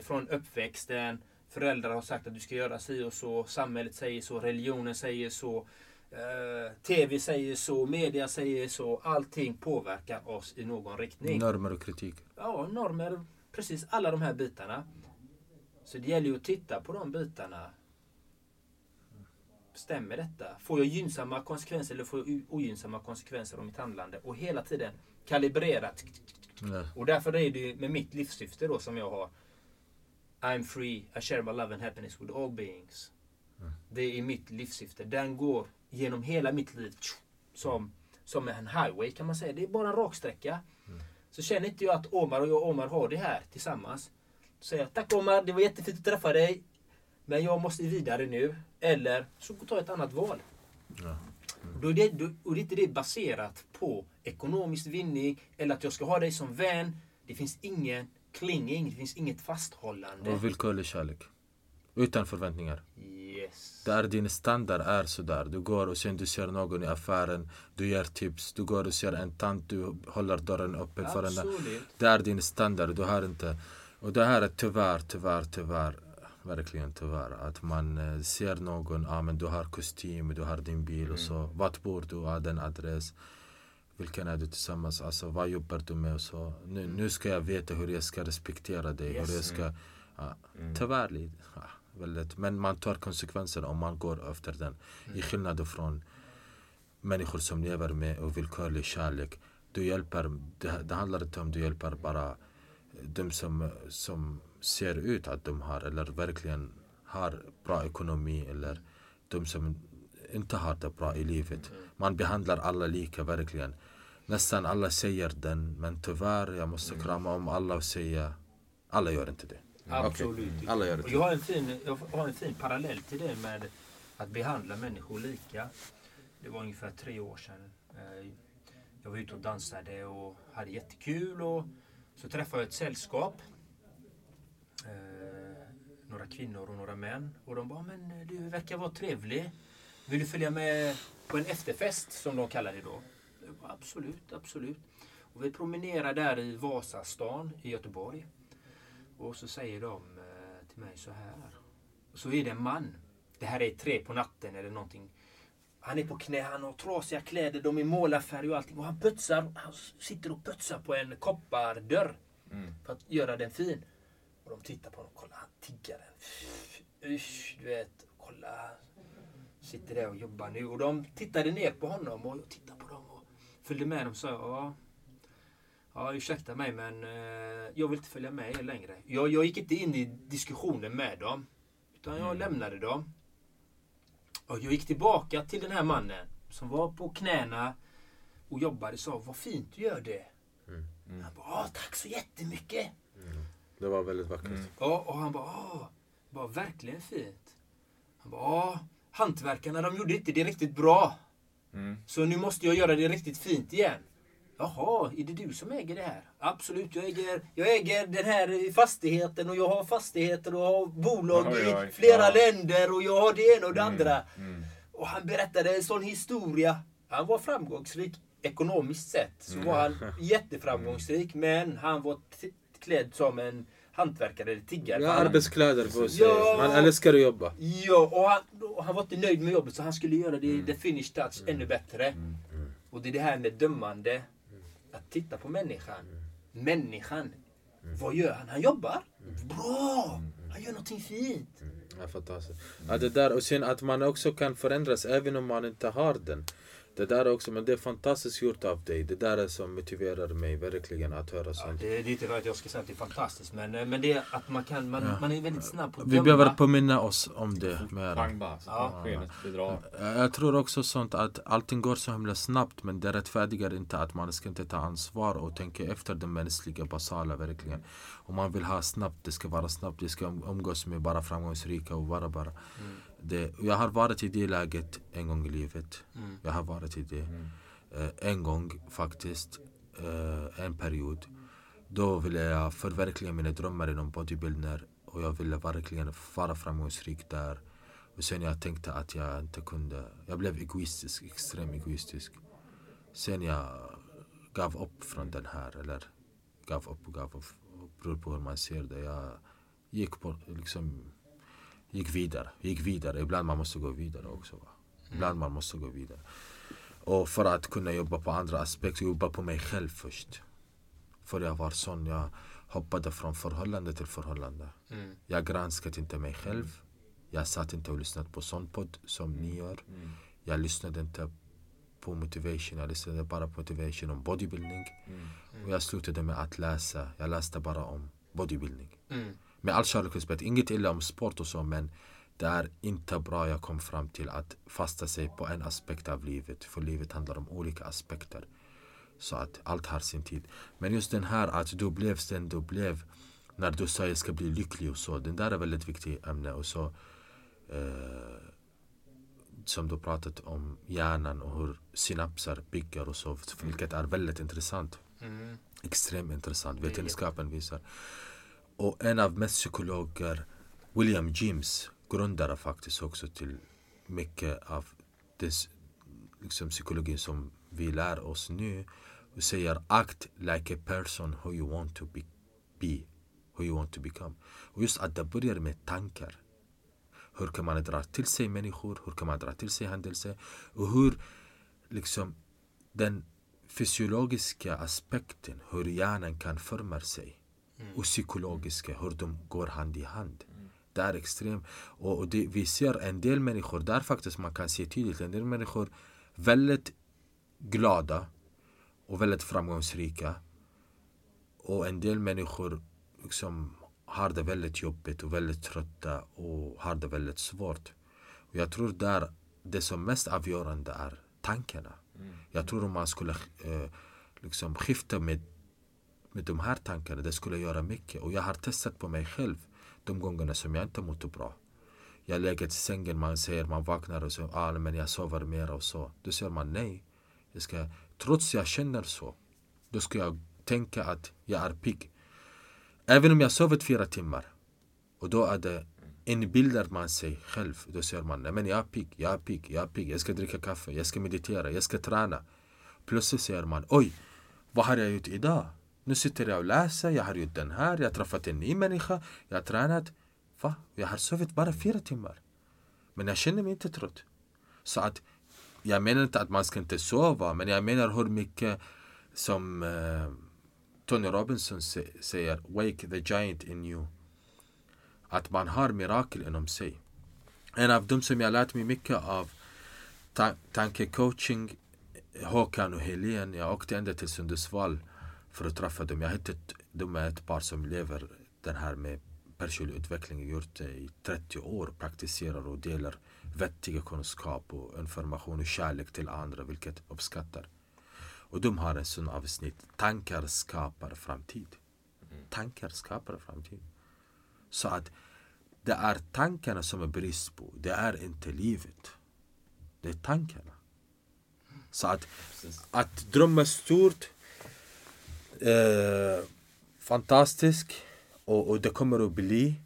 från uppväxten. Föräldrar har sagt att du ska göra si och så. Samhället säger så. Religionen säger så. Eh, TV säger så. Media säger så. Allting påverkar oss i någon riktning. Normer och kritik. Ja, normer. Precis alla de här bitarna. Så det gäller ju att titta på de bitarna. stämmer detta? Får jag gynnsamma konsekvenser eller får jag ogynnsamma konsekvenser av mitt handlande? Och hela tiden kalibrerat. Ja. Och därför är det med mitt livssyfte då som jag har. I'm free, I share my love and happiness with all beings. Det är mitt livssyfte. Den går genom hela mitt liv. Som, som en highway kan man säga. Det är bara en raksträcka. Så känner inte jag att Omar och jag och Omar har det här tillsammans. Så säger jag tack Omar, det var jättefint att träffa dig. Men jag måste vidare nu. Eller så jag ett annat val. Ja. Då är det, då, och det är inte det baserat på ekonomisk vinning eller att jag ska ha dig som vän. Det finns ingen klinging, det finns inget fasthållande. Och villkorlig kärlek. Utan förväntningar. Yes. Där din standard är sådär. Du går och sen du ser någon i affären, du ger tips. Du går och ser en tant, du håller dörren öppen för henne. Det är din standard, du har inte... Och det här är tyvärr, tyvärr, tyvärr, verkligen tyvärr. Att man eh, ser någon, ah, men du har kostym, du har din bil och så. Vart bor du? Ja, den adress. Vilken är du tillsammans? Alltså vad jobbar du med? Så. Nu, nu ska jag veta hur jag ska respektera dig. Yes. Hur jag ska... Ja, Tyvärr lite. Ja, väldigt. Men man tar konsekvenser om man går efter den. I skillnad från människor som lever med ovillkorlig kärlek. Du hjälper, det, det handlar inte om du hjälper bara de som, som ser ut att de har eller verkligen har bra ekonomi eller de som inte har det bra i livet. Man behandlar alla lika verkligen. Nästan alla säger den men tyvärr jag måste krama om alla och säga alla gör inte det. Absolut. Okej, alla gör det. Och jag, har en fin, jag har en fin parallell till det med att behandla människor lika. Det var ungefär tre år sedan. Eh, Jag var ute och dansade och hade jättekul. Och så träffade jag ett sällskap. Eh, Några kvinnor och några män. Och de bara, men du verkar vara trevlig. Vill du följa med på en efterfest som de kallar det då? Absolut, absolut. Och vi promenerar där i Vasastan i Göteborg. Och så säger de eh, till mig så här. Så är det en man. Det här är tre på natten eller någonting. Han är på knä, han har trasiga kläder, de är målarfärg och allting. Och han putsar, han sitter och putsar på en koppardörr. För att göra den fin. Och de tittar på honom, kolla han tiggaren. Usch, du vet. Kolla. Sitter där och jobbar nu. Och de tittade ner på honom och jag tittade på och följde med dem och sa ja. Ja, ursäkta mig men eh, jag vill inte följa med er längre. Jag, jag gick inte in i diskussionen med dem. Utan jag lämnade dem. Och jag gick tillbaka till den här mannen som var på knäna och jobbade och sa vad fint du gör det. Han bara, "Ja, tack så jättemycket. Det var väldigt vackert. Ja, och han bara, "Ja, det var verkligen fint. Han bara, "Ja, hantverkarna de gjorde inte det riktigt bra. Så nu måste jag göra det riktigt fint igen. Jaha, är det du som äger det här? Absolut, jag äger, jag äger den här fastigheten och jag har fastigheter och har bolag Oj, i oj. flera Ja. länder och jag har det ena och det andra. Mm. Och han berättade en sån historia. Han var framgångsrik ekonomiskt sett. Så var han jätteframgångsrik. Men han var klädd som en hantverkare eller tiggare. Ja, han- arbetskläder på sig. Ja. Man älskar att jobba. Ja, och han, och han var inte nöjd med jobbet så han skulle göra det, the finish touch ännu bättre. Och det är det här med dömande. Att titta på människan. Människan. Vad gör han? Han jobbar. Bra! Han gör någonting fint. Ja, fantastiskt. Ja, det där, och sen att man också kan förändras även om man inte har den. Det där också, men det är fantastiskt gjort av dig. Det där är som motiverar mig verkligen att höra Ja, sånt. det, det är inte för att jag ska säga att det är fantastiskt men, eh, men det är att man kan, man, man är väldigt snabb på att Vi döma. behöver påminna oss om det mer. Pang bara, Ja. skenet bedrar. Eh, Jag tror också sånt att allting går så himla snabbt men det rättfärdigar inte att man ska inte ta ansvar och tänka efter det mänskliga basala verkligen. Om man vill ha snabbt, det ska vara snabbt, det ska um- umgås med bara framgångsrika och vara bara. Det, jag har varit i det läget en gång i livet. Jag har varit i det. Eh, en gång faktiskt, eh, en period. Då ville jag förverkliga mina drömmar inom bodybuilding och jag ville verkligen vara framgångsrik där. Och sen jag tänkte att jag inte kunde, jag blev egoistisk, extremt egoistisk. Sen jag gav upp från den här, eller gav upp och gav upp, beror på hur man ser det. Jag gick på, liksom, gick vidare, gick vidare. Ibland man måste gå vidare också. Va? Ibland man måste gå vidare. Och för att kunna jobba på andra aspekter, jobba på mig själv först. För jag var sån, jag hoppade från förhållande till förhållande. Mm. Jag granskade inte mig själv. Jag satt inte och lyssnade på sån podd som ni gör. Jag lyssnade inte på motivation, jag lyssnade bara på motivation om bodybuilding. Och jag slutade med att läsa, jag läste bara om bodybuilding. Med all kärlek och respekt, inget illa om sport och så men det är inte bra jag kom fram till att fasta sig på en aspekt av livet. För livet handlar om olika aspekter. Så att allt har sin tid. Men just den här att du blev den du blev när du sa jag ska bli lycklig och så. Den där är väldigt viktigt ämne. Och så eh, som du pratat om hjärnan och hur synapser bygger och så. Vilket är väldigt intressant. Mm. Extremt intressant. Vetenskapen visar. Och en av mest psykologer, William James, grundare faktiskt också till mycket av det liksom, psykologin som vi lär oss nu. Och säger act like a person who you want to be, be who you want to become. Och just att det börjar med tankar. Hur kan man dra till sig människor? Hur kan man dra till sig händelser? Och hur liksom den fysiologiska aspekten, hur hjärnan kan forma sig och psykologiska, hur de går hand i hand. Det är extremt. Och, det, vi ser en del människor, där faktiskt man kan se tydligt, en del människor väldigt glada och väldigt framgångsrika. Och en del människor liksom har det väldigt jobbigt och väldigt trötta och har det väldigt svårt. Och jag tror där det som mest avgörande är tankarna. Jag tror om man skulle eh, liksom skifta med, med de här tankarna, det skulle göra mycket. Och jag har testat på mig själv de gångerna som jag inte mått bra. Jag lägger till sängen, man säger, man vaknar och säger ah, men jag sover mer och så. Då säger man nej. Jag ska, trots jag känner så, då ska jag tänka att jag är pigg. Även om jag sovit fyra timmar. Och då är det inbillar man sig själv. Då säger man nej men jag är pigg, jag är pigg, jag är pigg. Jag ska dricka kaffe, jag ska meditera, jag ska träna. Plötsligt säger man oj, vad har jag gjort idag? Nu sitter jag och läser, jag har gjort den här, jag har träffat en ny människa, jag har tränat. Va? Jag har sovit bara fyra timmar. Men jag känner mig inte trött. Så att jag menar inte att man ska inte sova, men jag menar hur mycket som uh, Tony Robinson säger, wake the giant in you. Att man har mirakel inom sig. En av dem som jag lärt mig mycket av ta- tankecoaching, Håkan och Helene. Jag åkte ända till Sundsvall för att träffa dem. Jag hittat de är ett par som lever den här med personlig utveckling, gjort det i 30 år, praktiserar och delar vettiga kunskap och information och kärlek till andra, vilket uppskattar. Och de har en sån avsnitt, tankar skapar framtid. Tankar skapar framtid. Så att det är tankarna som är brist på, det är inte livet. Det är tankarna. Så att, att drömma stort, eh, fantastisk och, och det kommer att bli.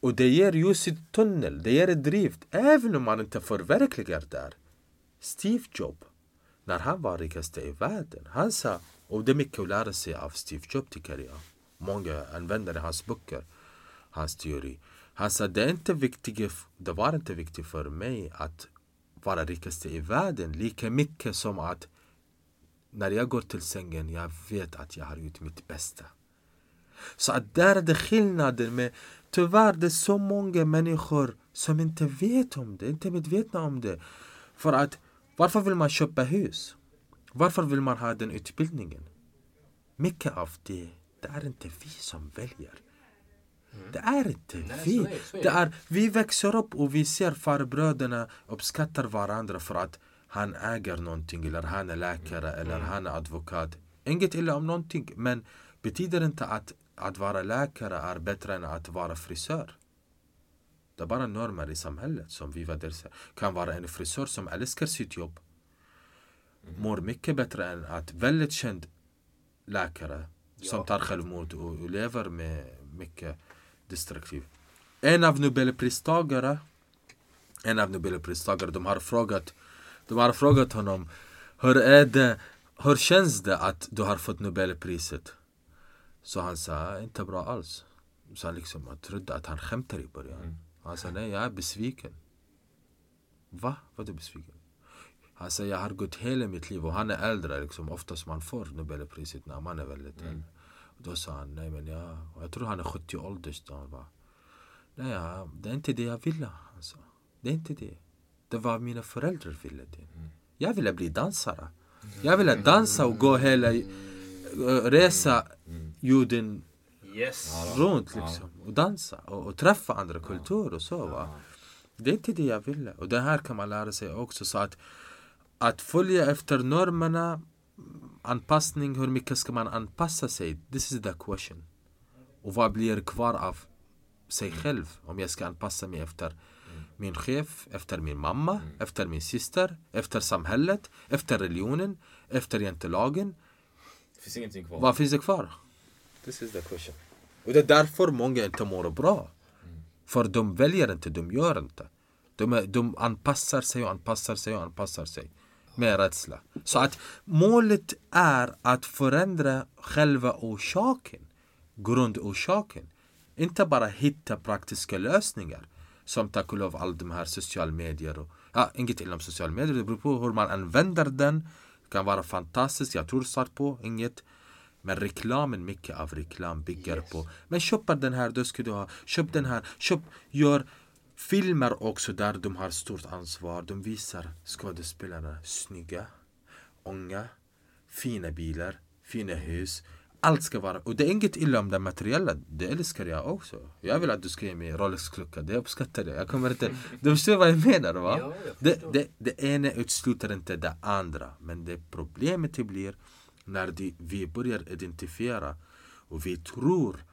Och det ger ljus i tunnel, det ger drift, även om man inte förverkligar där. Steve Jobs, när han var rikaste i världen, han sa, och det är mycket att lära sig av Steve Jobs tycker jag. Många använder hans böcker, hans teori. Han sa, det, är inte viktigt, det var inte viktigt för mig att vara rikaste i världen lika mycket som att när jag går till sängen, jag vet att jag har gjort mitt bästa. Så att där är det skillnaden med Tyvärr det är så många människor som inte vet om det, inte är medvetna om det. För att varför vill man köpa hus? Varför vill man ha den utbildningen? Mycket av det, det är inte vi som väljer. Det är inte Nej, vi. så är- så är det det. är, vi växer upp och vi ser farbröderna uppskattar varandra för att han äger någonting eller han är läkare eller han är advokat. Inget illa om någonting men betyder inte att att vara läkare är bättre än att vara frisör. Det är bara normer i samhället som vi värderar. Kan vara en frisör som älskar sitt jobb mår mycket bättre än att väldigt känd läkare som tar självmord och lever med mycket destruktiv. En av Nobelpristagare en av Nobelpristagare, de har frågat de har frågat honom hur är det, hur känns det att du har fått Nobelpriset? Så han sa, inte bra alls. Så han liksom, jag trodde att han skämtade i början. Han sa, nej jag är besviken. Va? Vad är besviken? Han sa, jag har gått hela mitt liv och han är äldre liksom. Oftast man får Nobelpriset när man är väldigt äldre. Och då sa han, nej men jag, jag tror han är 70 ålders då han var. Nej, det är inte det jag ville. Alltså. Det är inte det. Det var mina föräldrar ville det. Jag ville bli dansare. Jag ville dansa och gå hela, eh, resa jorden Yes. runt liksom. Och dansa och, och träffa andra kulturer och så va. Det är inte det jag ville. Och det här kan man lära sig också. Så att, att följa efter normerna, anpassning, hur mycket ska man anpassa sig? This is the question. Och vad blir kvar av sig själv om jag ska anpassa mig efter min chef, efter min mamma, efter min syster, efter samhället, efter religionen, efter jantelagen. Det finns ingenting kvar. Vad finns det kvar? This is the question. Och det är därför många inte mår bra. För de väljer inte, de gör inte. De, är, de anpassar sig och anpassar sig och anpassar sig. Med rädsla. Så att målet är att förändra själva orsaken. Grundorsaken. Inte bara hitta praktiska lösningar. Som tack och lov all de här sociala medier. Och, ja, inget illa om sociala medier, det beror på hur man använder den. Det kan vara fantastiskt, jag tror på, inget. Men reklamen, mycket av reklam bygger på Men köp den här, då ska du ha Köp den här, köp, gör filmer också där de har stort ansvar De visar skådespelarna snygga, unga, fina bilar, fina hus allt ska vara, och det är inget illa om det materiella, det älskar jag också. Jag vill att du ska ge mig Rolex-klocka, det uppskattar jag. Jag kommer inte, du förstår vad jag menar va? Ja, jag det, det, det ena utesluter inte det andra. Men det problemet det blir när det, vi börjar identifiera och vi tror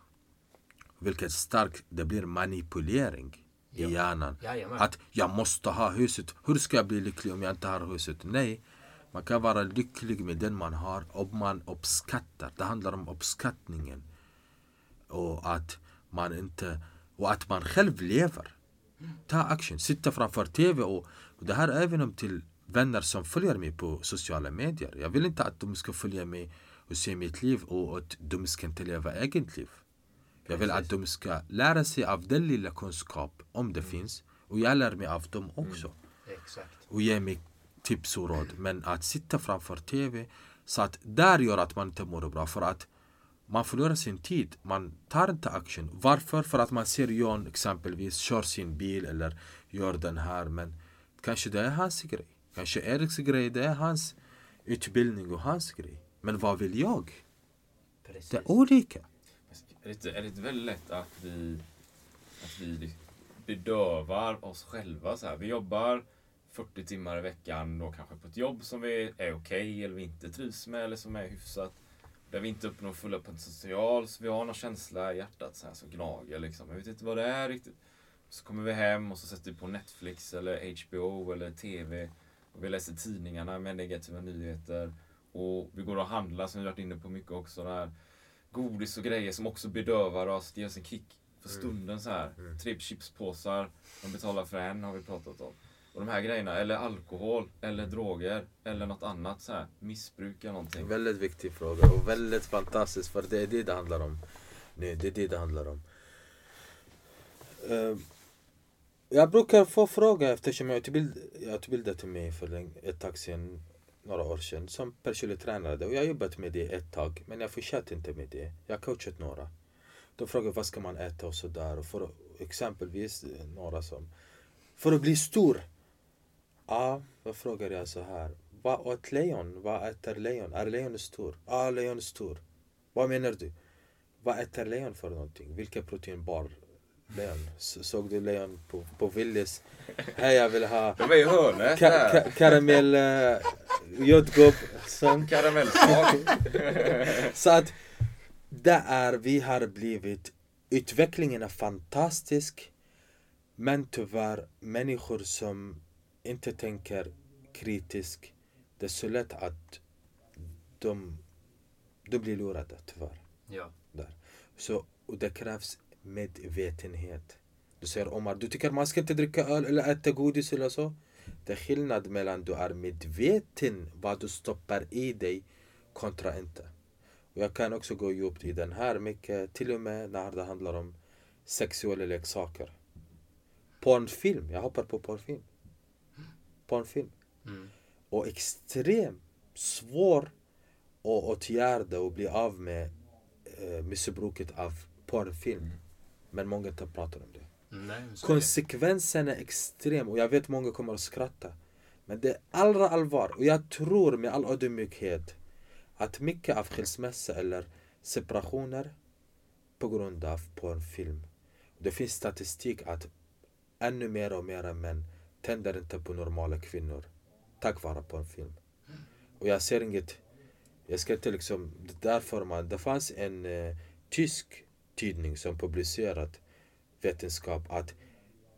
vilket starkt det blir manipulering i hjärnan. Jajamän. Att jag måste ha huset. Hur ska jag bli lycklig om jag inte har huset? Nej. Man kan vara lycklig med den man har om man uppskattar. Det handlar om uppskattningen. Och att man inte... Och att man själv lever. Ta action. Sitta framför TV och, och det här är även om till vänner som följer mig på sociala medier. Jag vill inte att de ska följa mig och se mitt liv och att de ska inte leva eget liv. Jag vill att de ska lära sig av den lilla kunskap, om det finns. Och jag lär mig av dem också. Exakt. Och ge mig tips och råd. Men att sitta framför TV, så att där gör att man inte mår bra. För att man förlorar sin tid. Man tar inte action. Varför? För att man ser John exempelvis kör sin bil eller gör den här. Men kanske det är hans grej. Kanske Eriks grej, det är hans utbildning och hans grej. Men vad vill jag? Precis. Det är olika. Är det, är det väldigt lätt att vi, att vi bedövar oss själva? Så här. Vi jobbar 40 timmar i veckan då kanske på ett jobb som vi är okej eller vi inte trivs med eller som är hyfsat. Där vi inte uppnår fulla potential så vi har någon känsla i hjärtat så här, som gnager liksom. Jag vet inte vad det är riktigt. Så kommer vi hem och så sätter vi på Netflix eller HBO eller TV. Och vi läser tidningarna med negativa nyheter. Och vi går och handlar som vi varit inne på mycket också. Där godis och grejer som också bedövar oss. Det ger oss en kick för stunden så här. Tre chipspåsar. De betalar för en har vi pratat om. Och de här grejerna. Eller alkohol. Eller droger. Eller något annat så här. missbruk eller någonting. Väldigt viktig fråga och väldigt fantastisk för det är det det handlar om. Nej, det är det det handlar om. Eh, jag brukar få fråga eftersom jag utbild, jag utbildade mig för ett tag sedan, några år sedan, som personlig tränare. Och jag har jobbat med det ett tag, men jag fortsatte inte med det. Jag har coachat några. De frågar vad ska man äta och sådär. Och för exempelvis eh, några som, för att bli stor. Ja, då frågar jag så här. Vad åt lejon? Vad äter lejon? Är lejonet stor? Ja, lejon är stor. Vad menar du? Vad äter lejon för någonting? Vilka proteinbar lejon? Såg du lejon på, på Willys? Hej, jag vill ha De är i hörnet ka- ka- karamell, uh, jordgubb. Karamellsmak. Så att det är, vi har blivit, utvecklingen är fantastisk. Men tyvärr, människor som inte tänker kritiskt, det är så lätt att de, de blir lurade tyvärr. Ja. Där. Så, och det krävs medvetenhet. Du säger Omar, du tycker man ska inte dricka öl eller äta godis eller så? Det är skillnad mellan du är medveten vad du stoppar i dig kontra inte. Och jag kan också gå djupt i den här mycket, till och med när det handlar om sexuella leksaker. Pornfilm, jag hoppar på pornfilm. Pornfilm. Mm. Och extremt svår att åtgärda och bli av med eh, missbruket av porrfilm. Men många inte pratar om det. Nej. Konsekvensen är extrem och jag vet många kommer att skratta. Men det är allra allvar och jag tror med all ödmjukhet att mycket av skilsmässa eller separationer på grund av porrfilm. Det finns statistik att ännu mer och mer män tänder inte på normala kvinnor tack vare porrfilm. Och jag ser inget, jag ska inte liksom, därför man, det fanns en eh, tysk tidning som publicerat vetenskap att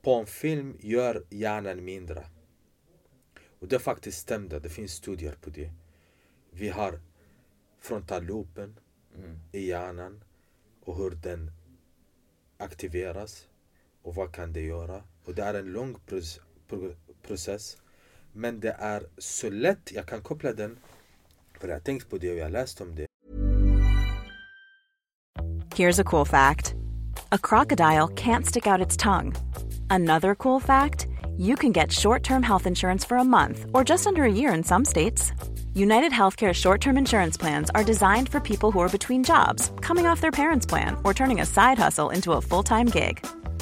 porrfilm gör hjärnan mindre. Och det faktiskt stämde, det finns studier på det. Vi har frontalloben i hjärnan och hur den aktiveras och vad kan det göra. Och det är en lång proce- process. Men det är så lätt, jag kan koppla den, för jag tänkt på det och jag läst om det. Here's a cool fact a crocodile can't stick out its tongue. Another cool fact you can get short term health insurance for a month or just under a year in some states. United Healthcare short term insurance plans are designed for people who are between jobs, coming off their parents' plan, or turning a side hustle into a full time gig.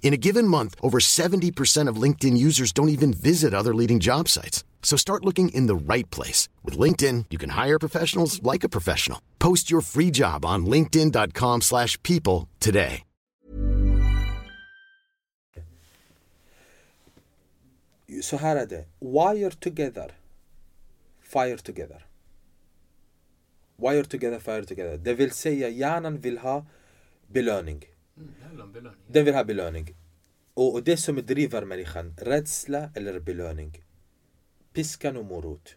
In a given month, over 70% of LinkedIn users don't even visit other leading job sites. So start looking in the right place. With LinkedIn, you can hire professionals like a professional. Post your free job on linkedin.com/people slash people today. So det, wire together, fire together. Wire together, fire together. Det vill säga hjärnan vill ha belöning. Den vill ha belöning. Och, och det som driver människan, rädsla eller belöning. Piskan och morot.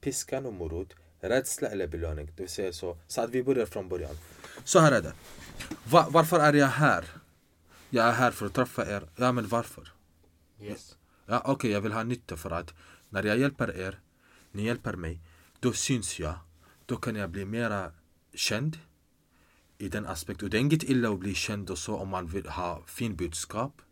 Piskan och morot. Rädsla eller belöning. Det vill säga så. Så att vi börjar från början. Så här är det. Va, varför är jag här? Jag är här för att träffa er. Ja men varför? Yes. Ja, Okej, jag vill ha nytta för att när jag hjälper er, ni hjälper mig, då syns jag. Då kan jag bli mera känd i den aspekten. Och det är inget illa att bli känd och så om man vill ha fin budskap.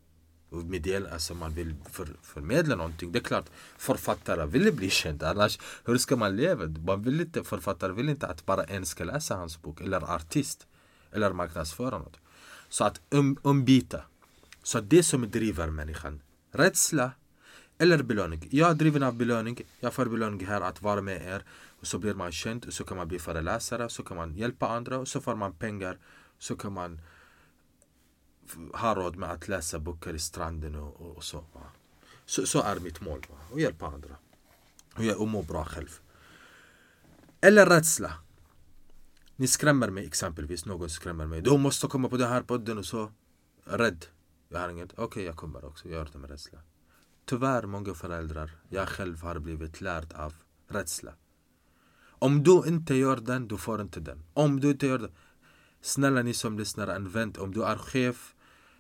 Och meddela, alltså man vill för, förmedla någonting. Det är klart, författare vill bli känd. Annars, hur ska man leva? Man vill inte, författare vill inte att bara en ska läsa hans bok. Eller artist. Eller marknadsföra något. Så att um, umbyta. Så det som driver människan. Rädsla eller belöning. Jag är driven av belöning. Jag får belöning här att vara med er. Och så blir man känd. Och så kan man bli föreläsare. Så kan man hjälpa andra. Och så får man pengar. Så kan man ha råd med att läsa böcker i stranden och, och, och så. Va? så. Så är mitt mål. Va? Och hjälpa andra. Och jag och må bra själv. Eller rädsla. Ni skrämmer mig exempelvis. Någon skrämmer mig. Du måste komma på den här podden och så. Rädd. Jag har inget. Okej, jag kommer också. Jag gör det med rädsla. Tyvärr många föräldrar, jag själv har blivit lärd av rädsla. Om du inte gör den, du får inte den. Om du inte gör den. Snälla ni som lyssnar, använd om du är chef,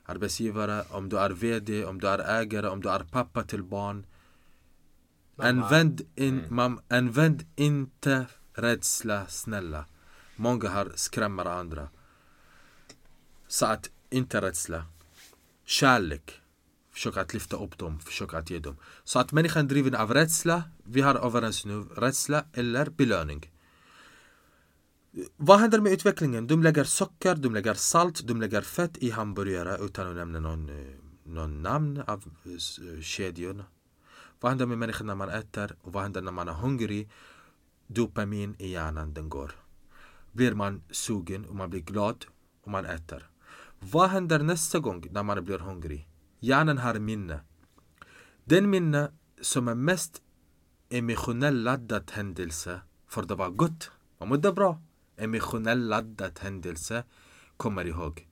arbetsgivare, om du är VD, om du är ägare, om du är pappa till barn. Använd, in, mam, använd inte rädsla, snälla. Många har skrämmer andra. Så att, inte rädsla. Kärlek. Försöka att lyfta upp dem, försöka att ge dem. Så att människan driven av rädsla, vi har överens nu, rädsla eller belöning. Vad händer med utvecklingen? De lägger socker, de lägger salt, de lägger fett i hamburgare utan att nämna någon, eh, någon namn av eh, eh, kedjorna. Vad händer med människan när man äter och vad händer när man är hungrig? Dopamin i hjärnan, den går. Blir man sugen och man blir glad och man äter. Vad händer nästa gång när man blir hungrig? Hjärnan har minne. Den minne som är mest emotionellt laddad händelse, för det var gott, man mådde bra. Emotionellt laddad händelse kommer ihåg.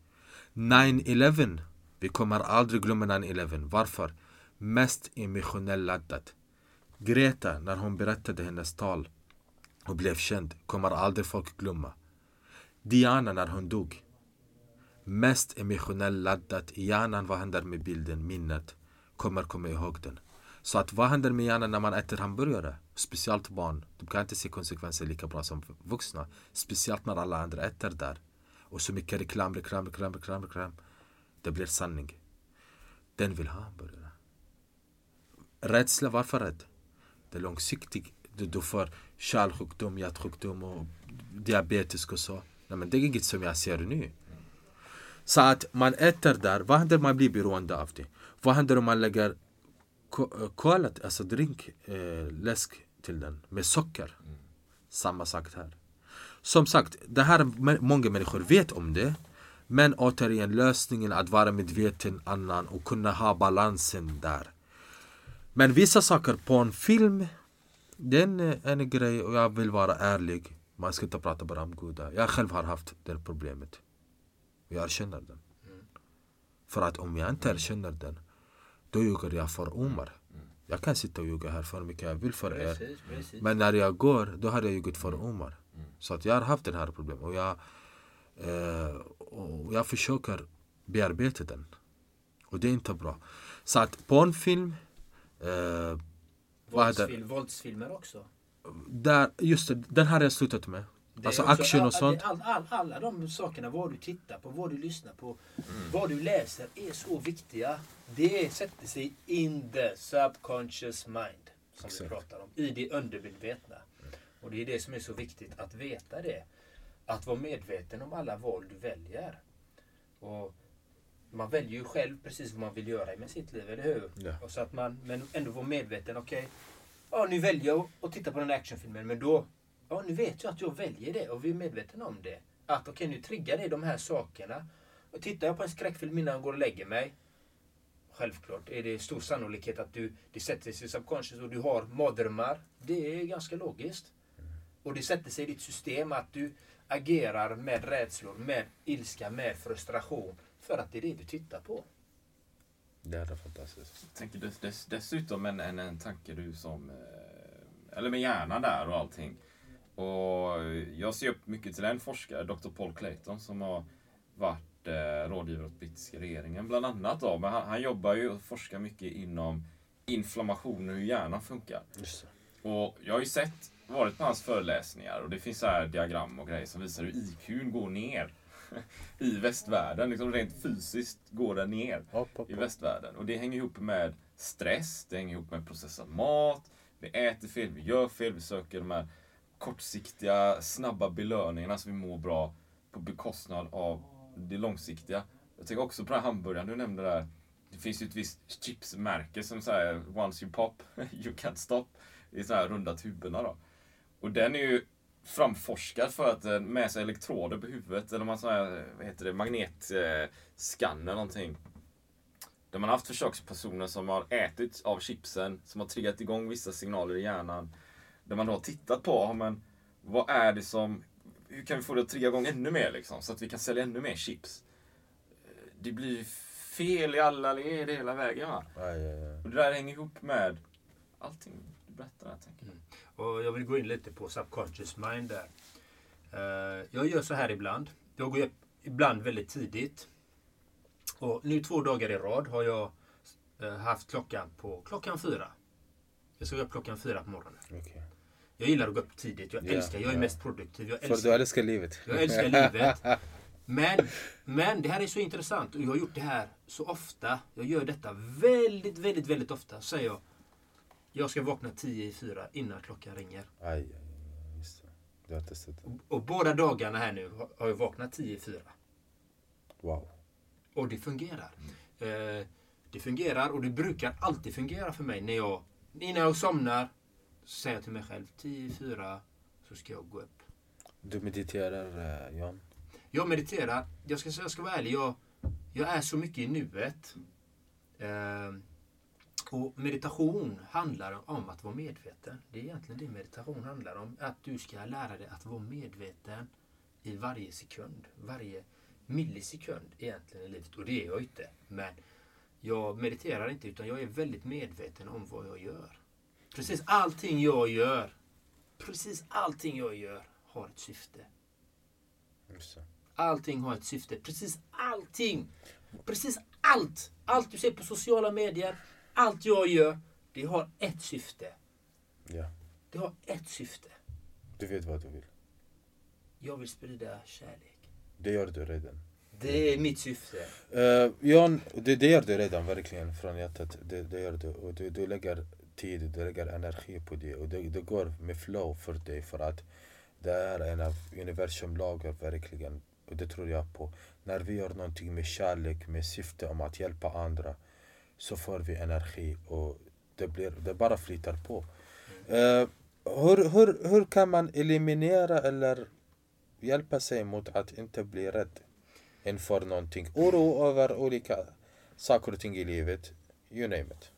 9-11, vi kommer aldrig glömma 9-11. Varför? Mest emotionellt laddad. Greta, när hon berättade hennes tal och blev känd, kommer aldrig folk glömma. Diana när hon dog. Mest emotionellt laddat i hjärnan, vad händer med bilden, minnet? kommer komma ihåg den. Så att vad händer med hjärnan när man äter hamburgare? Speciellt barn. De kan inte se konsekvenser lika bra som vuxna. Speciellt när alla andra äter där. Och så mycket reklam, reklam, reklam, reklam, reklam. Det blir sanning. Den vill ha hamburgare. Rädsla, varför rädd? Det är långsiktigt. Du, du får kärlsjukdom, hjärtsjukdom och diabetes och så. Nej, men det är inget som jag ser nu. Så att man äter där, vad händer om man blir beroende av det? Vad händer om man lägger kolet, alltså drink, eh, läsk till den med socker? Samma sak här. Som sagt, det här många människor vet om det. Men återigen, lösningen att vara medveten annan och kunna ha balansen där. Men vissa saker på en film, det är en, en grej och jag vill vara ärlig. Man ska inte prata bara om goda. Jag själv har haft det problemet. Jag erkänner den. För att om jag inte erkänner den, då ljuger jag för Omar. Jag kan sitta och ljuga här för mycket jag vill för er. Precis, precis. Men när jag går, då har jag ljugit för Omar. Så att jag har haft det här problemet. Och jag, eh, och jag försöker bearbeta den. Och det är inte bra. Så att på en film... Eh, Våldsfilm, våldsfilmer också. där, just det, den har jag slutat med. Alltså också action och sånt. All, all, alla de sakerna, vad du tittar på, vad du lyssnar på, vad du läser, är så viktiga. Det sätter sig in the subconscious mind, som vi Exakt. pratar om, i det undermedvetna. Och det är det som är så viktigt, att veta det. Att vara medveten om alla val du väljer. Och man väljer ju själv precis vad man vill göra med sitt liv, eller hur? Ja. Och så att man, men ändå vara medveten, okej, ja nu väljer jag att titta på den här actionfilmen, men då, ja nu vet jag att jag väljer det och vi är medvetna om det. Att okej, nu triggar det de här sakerna. Och tittar jag på en skräckfilm innan jag går och lägger mig, självklart är det stor sannolikhet att du, det sätter sig i subconscious och du har mardrömmar. Det är ganska logiskt. Och det sätter sig i ditt system att du agerar med rädslor, med ilska, med frustration. För att det är det du tittar på. Det är fantastiskt. Jag tänker dess, dess, dessutom en, en, en tanke du som... eh, Eller med hjärnan där och allting. Och jag ser upp mycket till en forskare, Dr. Paul Clayton, som har varit eh, rådgivare åt brittiska regeringen bland annat. Då. Men han, han jobbar ju och forskar mycket inom inflammation och hur hjärnan funkar. Och jag har ju sett, varit på hans föreläsningar och det finns så här diagram och grejer som visar hur IQn går ner i västvärlden. Liksom rent fysiskt går den ner Hopp, hopp, i västvärlden. Och det hänger ihop med stress, det hänger ihop med processad mat, vi äter fel, vi gör fel, vi söker de här kortsiktiga, snabba belöningarna som vi mår bra på bekostnad av det långsiktiga. Jag tänker också på den här hamburgaren du nämnde där. Det finns ju ett visst chipsmärke som säger once you pop, you can't stop. I så här runda tuberna då. Och den är ju framforskad för att den med sig elektroder på huvudet, eller man säger, här, vad heter det, magnetskanner någonting. Där man har haft försökspersoner som har ätit av chipsen, som har triggat igång vissa signaler i hjärnan. Där man då har tittat på, ja, men, vad är det som, hur kan vi få det att trigga igång ännu mer liksom, så att vi kan sälja ännu mer chips? Eh, Det blir fel i alla led hela vägen va? Aj, aj, aj. Och det där hänger ihop med allting du berättar här, tänker jag. Och jag vill gå in lite på subconscious mind där. Eh, jag gör så här ibland. Jag går upp ibland väldigt tidigt. Och nu två dagar i rad har jag eh, haft klockan på klockan fyra. Jag ska gå upp klockan fyra på morgonen. Okej. Jag gillar att gå upp tidigt. Jag Ja, älskar, jag är mest produktiv. Jag För du älskar, älskar livet. jag älskar livet. Men, men det här är så intressant och jag har gjort det här så ofta. Jag gör detta väldigt, väldigt, väldigt ofta. Säger jag. Jag ska vakna tio i fyra innan klockan ringer. Aj, aj. Just det. Du har testat det. Och, båda dagarna här nu har- jag vaknat 10 i 4. Wow. Och det fungerar. Eh, det fungerar och det brukar alltid fungera för mig när jag, innan jag somnar, jag till mig själv 10 i 4 så ska jag gå upp. Du mediterar, eh, Jan? Jag mediterar, jag ska, jag ska vara ärlig, jag, jag är så mycket i nuet. Eh, och meditation handlar om att vara medveten. Det är egentligen det meditation handlar om. Att du ska lära dig att vara medveten i varje sekund. Varje millisekund egentligen i livet. Och det är jag inte. Men jag mediterar inte utan jag är väldigt medveten om vad jag gör. Precis allting jag gör, precis allting jag gör har ett syfte. Allting har ett syfte. Precis allting. Precis allt. Allt du ser på sociala medier. Allt jag gör, det har ett syfte. Ja. Det har ett syfte. Du vet vad du vill. Jag vill sprida kärlek. Det gör du redan. Det är mitt syfte. Uh, Jan, det, det gör du redan verkligen från hjärtat. Det, det gör du. Och du, du lägger tid, du lägger energi på det. Och det, det går med flow för dig. För att det är en av universum lagar verkligen. Och det tror jag på. När vi gör någonting med kärlek, med syfte om att hjälpa andra. Så får vi energi och det, blir, det bara flyter på. Uh, hur, hur, hur kan man eliminera eller hjälpa sig mot att inte bli rädd inför någonting? Oro över olika saker och ting i livet. You name it.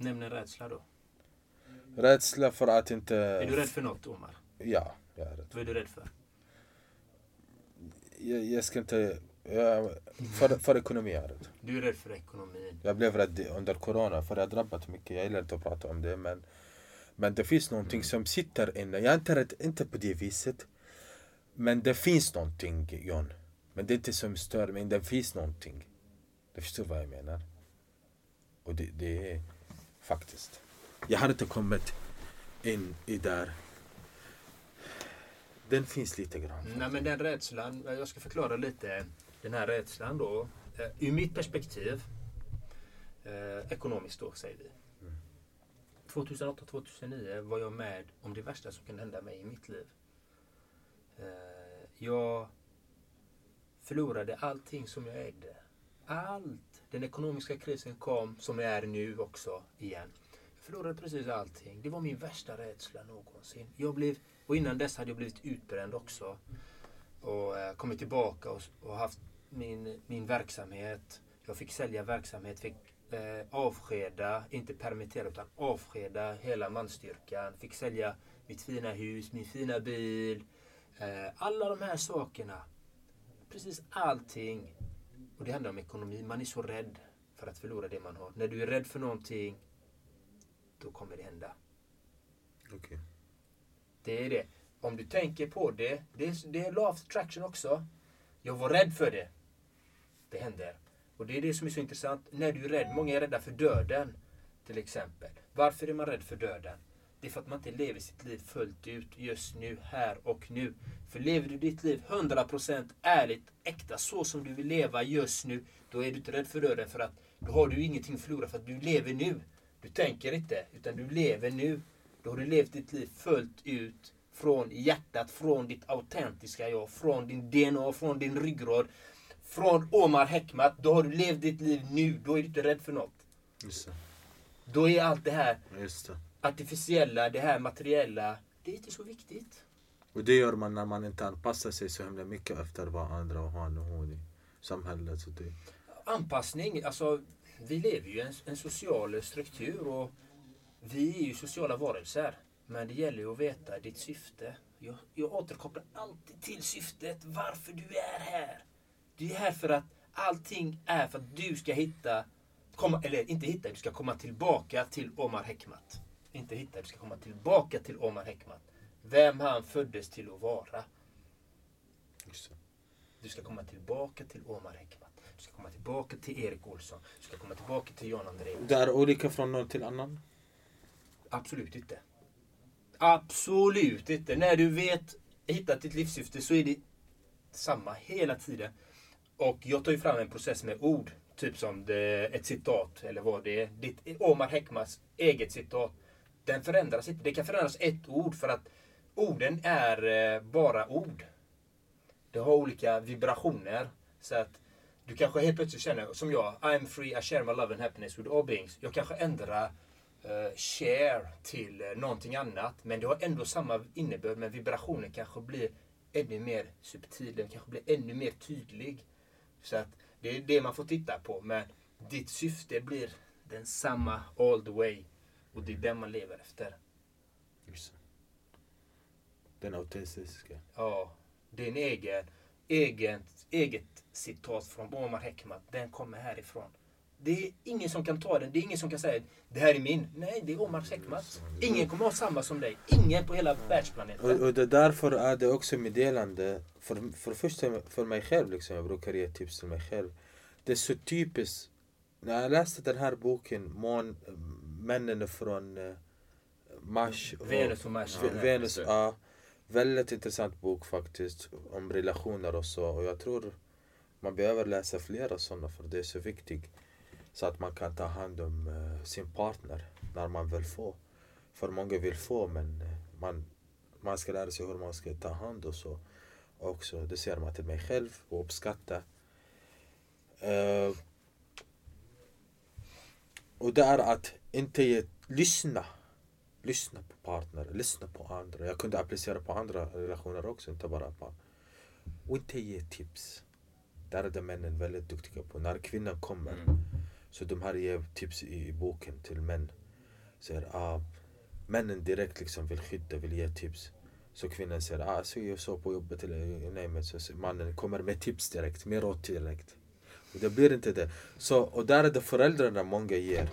Nämn en rädsla då. Rädsla för att inte... Är du rädd för något, Omar? Ja, jag är rädd. Vad är du rädd för? Jag, jag ska inte... Jag, för, för ekonomi är jag rädd. Du är rädd för ekonomin. Jag blev rädd under corona för det har drabbat mycket. Jag gillar inte att prata om det men men det finns någonting som sitter inne. Jag är inte rädd, inte på det viset. Men det finns någonting John. Men det är inte som stör men det finns någonting. Du förstår vad jag menar? Och det, det är faktiskt. Jag har inte kommit in i där. Den finns lite grann. Nej men den rädslan, jag ska förklara lite den här rädslan då. Eh, ur mitt perspektiv, eh, ekonomiskt då säger vi. 2008-2009 var jag med om det värsta som kunde hända mig i mitt liv. Eh, jag förlorade allting som jag ägde. Allt. Den ekonomiska krisen kom, som är nu också, igen. Jag förlorade precis allting. Det var min värsta rädsla någonsin. Jag blev, och innan dess hade jag blivit utbränd också. Och eh, kommit tillbaka och, och haft min, min verksamhet. Jag fick sälja verksamhet, fick eh, avskeda, inte permittera utan avskeda hela manstyrkan. Fick sälja mitt fina hus, min fina bil. Eh, alla de här sakerna. Precis allting. Och det handlar om ekonomi. Man är så rädd för att förlora det man har. När du är rädd för någonting, då kommer det hända. Okay. Det är det. Om du tänker på det, det är, det är law of attraction också. Jag var rädd för det. Det händer. Och det är det som är så intressant. När du är rädd, många är rädda för döden. Till exempel. Varför är man rädd för döden? Det är för att man inte lever sitt liv fullt ut just nu, här och nu. För lever du ditt liv 100% ärligt, äkta, så som du vill leva just nu, då är du inte rädd för döden för att då har du ingenting att förlora för att du lever nu. Du tänker inte, utan du lever nu. Då har du levt ditt liv fullt ut från hjärtat, från ditt autentiska jag, från din DNA, från din ryggrad från Omar Hekmat, då har du levt ditt liv nu. Då är du inte rädd för något. Då är allt det här Just det. Artificiella, det här materiella, det är inte så viktigt. Och det gör man när man inte anpassar sig så himla mycket efter vad andra och han och hon i samhället. Så det... Anpassning, alltså vi lever ju i en, en social struktur och vi är ju sociala varelser. Men det gäller ju att veta ditt syfte. Jag, jag återkopplar alltid till syftet, varför du är här. Du är här för att allting är för att du ska hitta, komma, eller inte hitta, du ska komma tillbaka till Omar Hekmat. Inte hitta, du ska komma tillbaka till Omar Hekmat. Vem han föddes till att vara. Du ska komma tillbaka till Omar Hekmat. Du ska komma tillbaka till Erik Olsson. Du ska komma tillbaka till Jan André. Det är olika från någon till annan? Absolut inte. Absolut inte. När du vet, hittat ditt livssyfte så är det samma hela tiden. Och jag tar ju fram en process med ord. Typ som det, ett citat eller vad det är. Ditt Omar Hekmas eget citat. Den förändras inte. Det kan förändras ett ord för att orden är eh, bara ord. Det har olika vibrationer. Så att du kanske helt plötsligt känner, som jag, I'm free, I share my love and happiness with all beings. Jag kanske ändrar uh, share till uh, någonting annat. Men det har ändå samma innebörd, men vibrationen kanske blir ännu mer subtil. Den kanske blir ännu mer tydlig. Så att det är det man får titta på. Men ditt syfte blir densamma all the way. Och det är den man lever efter. Just Den autentiska. Ja, din egen, egen, eget citat från Omar Hekmat, den kommer härifrån. Det är ingen som kan ta den. Det är ingen som kan säga det här är min. Nej, det är Omar Hekmat. Ingen kommer ha samma som dig. Ingen på hela världsplaneten. Och, och det därför är det också meddelande. För, för första för mig själv, liksom, jag brukar ge tips till mig själv. Det är så typiskt när jag läste den här boken, mån, Männen från eh, Mars. och- Venus och Mars. Ja, Venus, ja. Väldigt intressant bok faktiskt. Om relationer och så. Och jag tror man behöver läsa flera sådana för det är så viktigt. Så att man kan ta hand om eh, sin partner när man vill få. För många vill få men eh, man, man ska lära sig hur man ska ta hand och så. Också, det ser man till mig själv och uppskatta. Eh, och det är att inte ge, lyssna. Lyssna på partner, lyssna på andra. Jag kunde applicera på andra relationer också, inte bara på... Och inte ge tips. Där är de männen väldigt duktiga på. När kvinnan kommer, så de här ger tips i, i boken till män. Säger, ah, männen direkt liksom vill skydda, vill ge tips. Så kvinnan säger, ah, så jag så på jobbet eller nej men så så mannen kommer med tips direkt, med råd direkt. Det blir inte det. Så, och där är det föräldrarna många ger.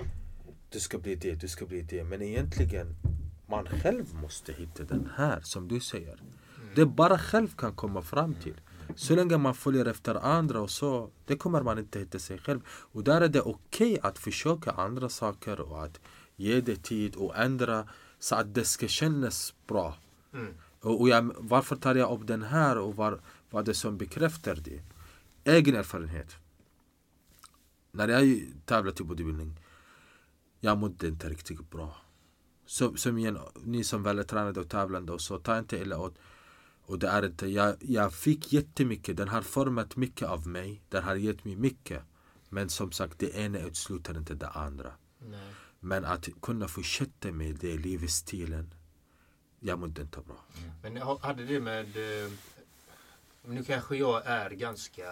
Du ska bli det, du ska bli det. Men egentligen, man själv måste hitta den här, som du säger. Det bara själv kan komma fram till. Så länge man följer efter andra och så, det kommer man inte hitta sig själv. Och där är det okej att försöka andra saker och att ge det tid och ändra så att det ska kännas bra. Och, och jag, varför tar jag upp den här och var, vad det som bekräftar det? Egen erfarenhet. När jag tävlade i bodybuilding, jag mådde inte riktigt bra. Så, som igen, ni som väl är tränade och tävlande och så, ta inte illa åt. Och det är inte, jag, jag fick jättemycket, den har format mycket av mig, den har gett mig mycket. Men som sagt, det ena utesluter inte det andra. Nej. Men att kunna fortsätta med det livsstilen, jag mådde inte bra. Men ha- hade det med... eh, Nu kanske jag är ganska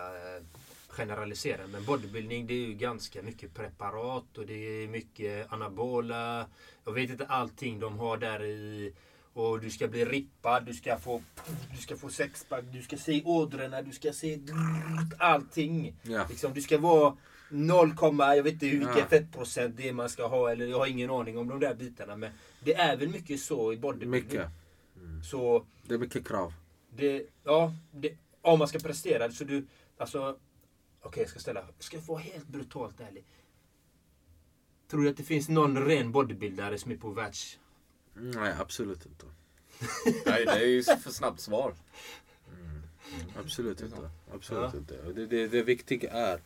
generaliserad men bodybuilding det är ju ganska mycket preparat och det är mycket anabola. Jag vet inte allting de har där i. Och du ska bli rippad, du ska få, du ska få sexpack, du ska se ådrorna, du ska se allting. Ja. Liksom, du ska vara 0, jag vet inte hur vilken Ja. fettprocent det är man ska ha. Eller jag har ingen aning om de där bitarna. Men det är väl mycket så i bodybuilding. Mycket. Så Det är mycket krav. det, ja, det, om man ska prestera. Så du, alltså, okej jag ska ställa, ska jag vara helt brutalt ärlig. Tror du att det finns någon ren bodybuildare som är på världs... Nej, absolut inte. Nej, det är ju för snabbt svar. Absolut inte. Absolut Ja. inte. Det, det, det viktiga är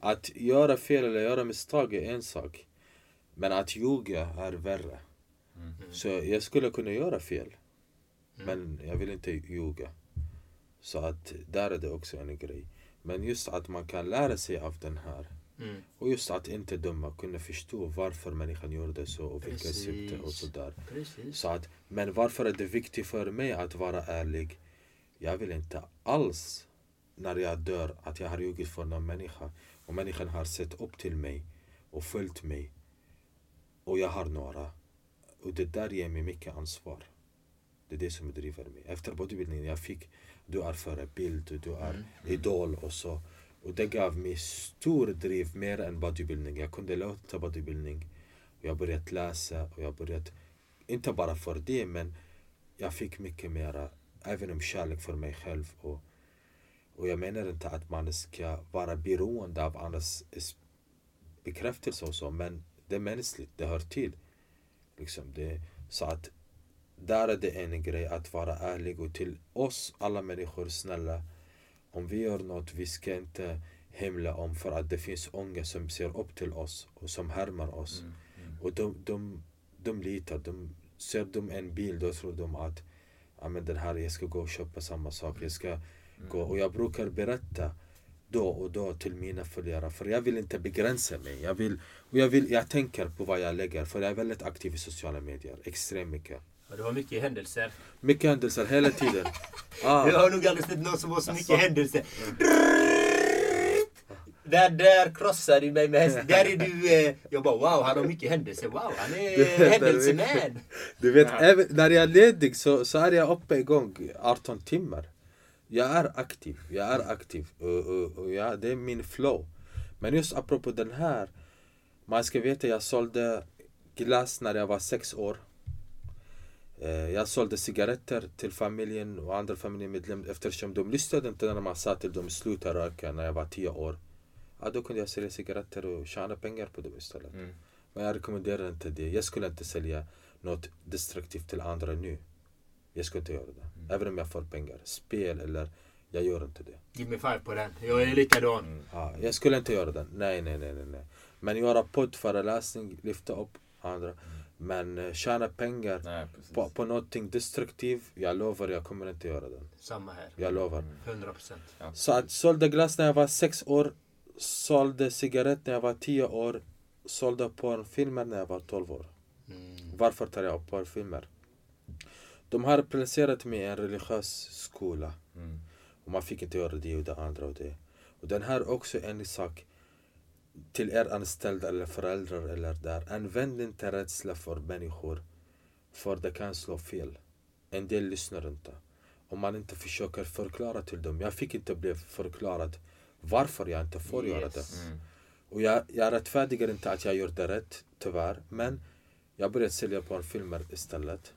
att göra fel eller göra misstag är en sak. Men att ljuga är värre. Så jag skulle kunna göra fel. Men jag vill inte ljuga. Så att där är det också en grej. Men just att man kan lära sig av den här. Mm. Och just att inte döma, kunna förstå varför människan gör det så och vilka syfte och sådär. Precis. Så att, men varför är det viktigt för mig att vara ärlig? Jag vill inte alls när jag dör att jag har ljugit för någon människa och människan har sett upp till mig och följt mig och jag har några. Och det där ger mig mycket ansvar. Det är det som driver mig. Efter bodybuilding jag fick du är förebild, du är idol och så. Och det gav mig stor driv mer än bodybuilding. Jag kunde låta bodybuilding. Jag började läsa och jag började, inte bara för det men jag fick mycket mera, även om kärlek för mig själv. Och, och jag menar inte att man ska vara beroende av andras bekräftelse och så, men det är mänskligt, det hör till. Liksom det, så att där är det en grej att vara ärlig och till oss alla människor, snälla, om vi gör något, vi ska inte hemla om för att det finns unga som ser upp till oss och som härmar oss. Och de, de, de litar, de, ser de en bil då tror de att ja, men den här, jag ska gå och köpa samma sak. Jag ska gå. Och jag brukar berätta då och då till mina följare för jag vill inte begränsa mig. Jag, vill, och jag, vill, jag tänker på vad jag lägger för jag är väldigt aktiv i sociala medier. Extremt mycket. Ja, det var mycket händelser. Mycket händelser hela tiden. Ah. Jag har nog aldrig sett någon som har så mycket händelser. Där, där krossar du mig med hästen. Där är du... Eh, jag bara wow, han har mycket händelser. Wow, han är händelseman. Du vet, även när jag är ledig så, så är jag uppe igång 18 timmar. Jag är aktiv, jag är aktiv. Och, och, och jag, det är min flow. Men just apropå den här. Man ska veta, jag sålde glass när jag var sex år. Eh, Jag sålde cigaretter till familjen och andra familjemedlemmar eftersom de lyssnade inte när man sa till dem sluta röka när jag var tio år. ja, då kunde jag sälja cigaretter och tjäna pengar på det istället. Mm. Men jag rekommenderar inte det. Jag skulle inte sälja något destruktivt till andra nu. Jag skulle inte göra det. Även om jag får pengar. Spel eller... Jag gör inte det. Give me five på den. Jag är likadan. Mm. Ja, jag skulle inte göra det. Nej, nej, nej, nej, nej. Men göra podd, föreläsning, lyfta upp andra. Men uh, tjäna pengar Nej, på, på någonting destruktivt. Jag lovar, jag kommer inte göra det. Samma här. Jag lovar. 100 procent. Så att sålde glass när jag var sex år. Sålde cigarett när jag var tio år. Sålde porrfilmer när jag var 12 år. Mm. Varför tar jag upp porrfilmer? De har placerat mig i en religiös skola. Mm. Och man fick inte göra det och det andra och det. Och den här är också en sak till er anställda eller föräldrar eller där. Använd inte rädsla för människor. För det kan slå fel. En del lyssnar inte. Om man inte försöker förklara till dem. Jag fick inte bli förklarad varför jag inte får göra det. Yes. Mm. Och jag, jag rättfärdigar inte att jag gjorde rätt, tyvärr. Men jag började sälja porrfilmer istället.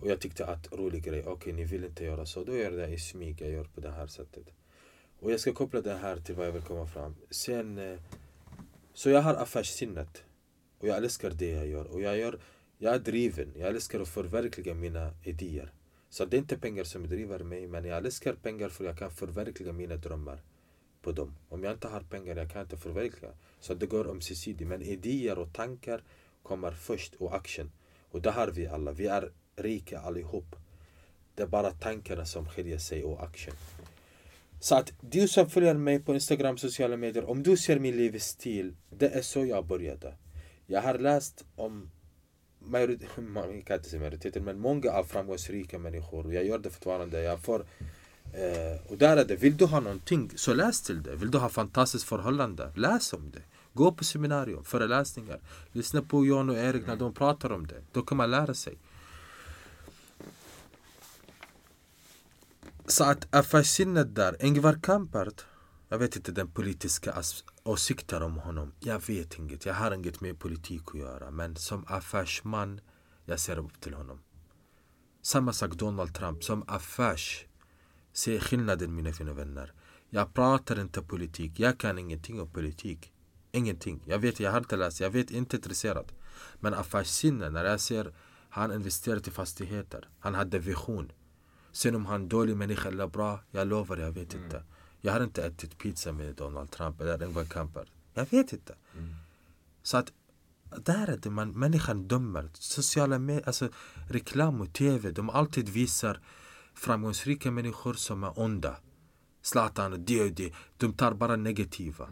Och jag tyckte att rolig grej, okej ni vill inte göra så, då gör jag det i smyg, jag gör på det här sättet. Och jag ska koppla det här till vad jag vill komma fram. Sen, eh, så jag har affärssinnet. Och jag älskar det jag gör. Och jag, gör, jag är driven, jag älskar att förverkliga mina idéer. Så det är inte pengar som driver mig, men jag älskar pengar för jag kan förverkliga mina drömmar på dem. Om jag inte har pengar, jag kan inte förverkliga. Så det går ömsesidigt. Men idéer och tankar kommer först och action. Och det har vi alla. Vi är rika allihop. Det är bara tankarna som skiljer sig och action. Så att du som följer mig på Instagram, sociala medier, om du ser min livsstil, det är så jag började. Jag har läst om majoriteten, kan inte säga majoriteten, men många av framgångsrika människor. Och jag gör det fortfarande. Jag får, eh, och där är det, vill du ha någonting, så läs till det. Vill du ha fantastiskt förhållande, läs om det. Gå på seminarium, föreläsningar. Lyssna på Jan och Erik när de pratar om det. Då kan man lära sig. Så att affärssinnet där, Ingvar Kamprad, jag vet inte den politiska åsikten åsikter om honom. Jag vet inget, jag har inget med politik att göra. Men som affärsman, jag ser upp till honom. Samma sak Donald Trump, som affärs. Se skillnaden mina fina vänner. Jag pratar inte politik, jag kan ingenting om politik. Ingenting. Jag vet, jag har inte läst, jag vet inte intresserad. Men affärssinne, när jag ser han investerat i fastigheter, han hade vision. Sen om han är dålig människa eller bra, jag lovar, jag vet inte. Jag har inte ätit pizza med Donald Trump eller Ingvar Kamprad. Jag vet inte. Så att där är det man, människan dömer. Sociala medier, alltså reklam och tv, de alltid visar framgångsrika människor som är onda. Zlatan och det och det. De tar bara negativa.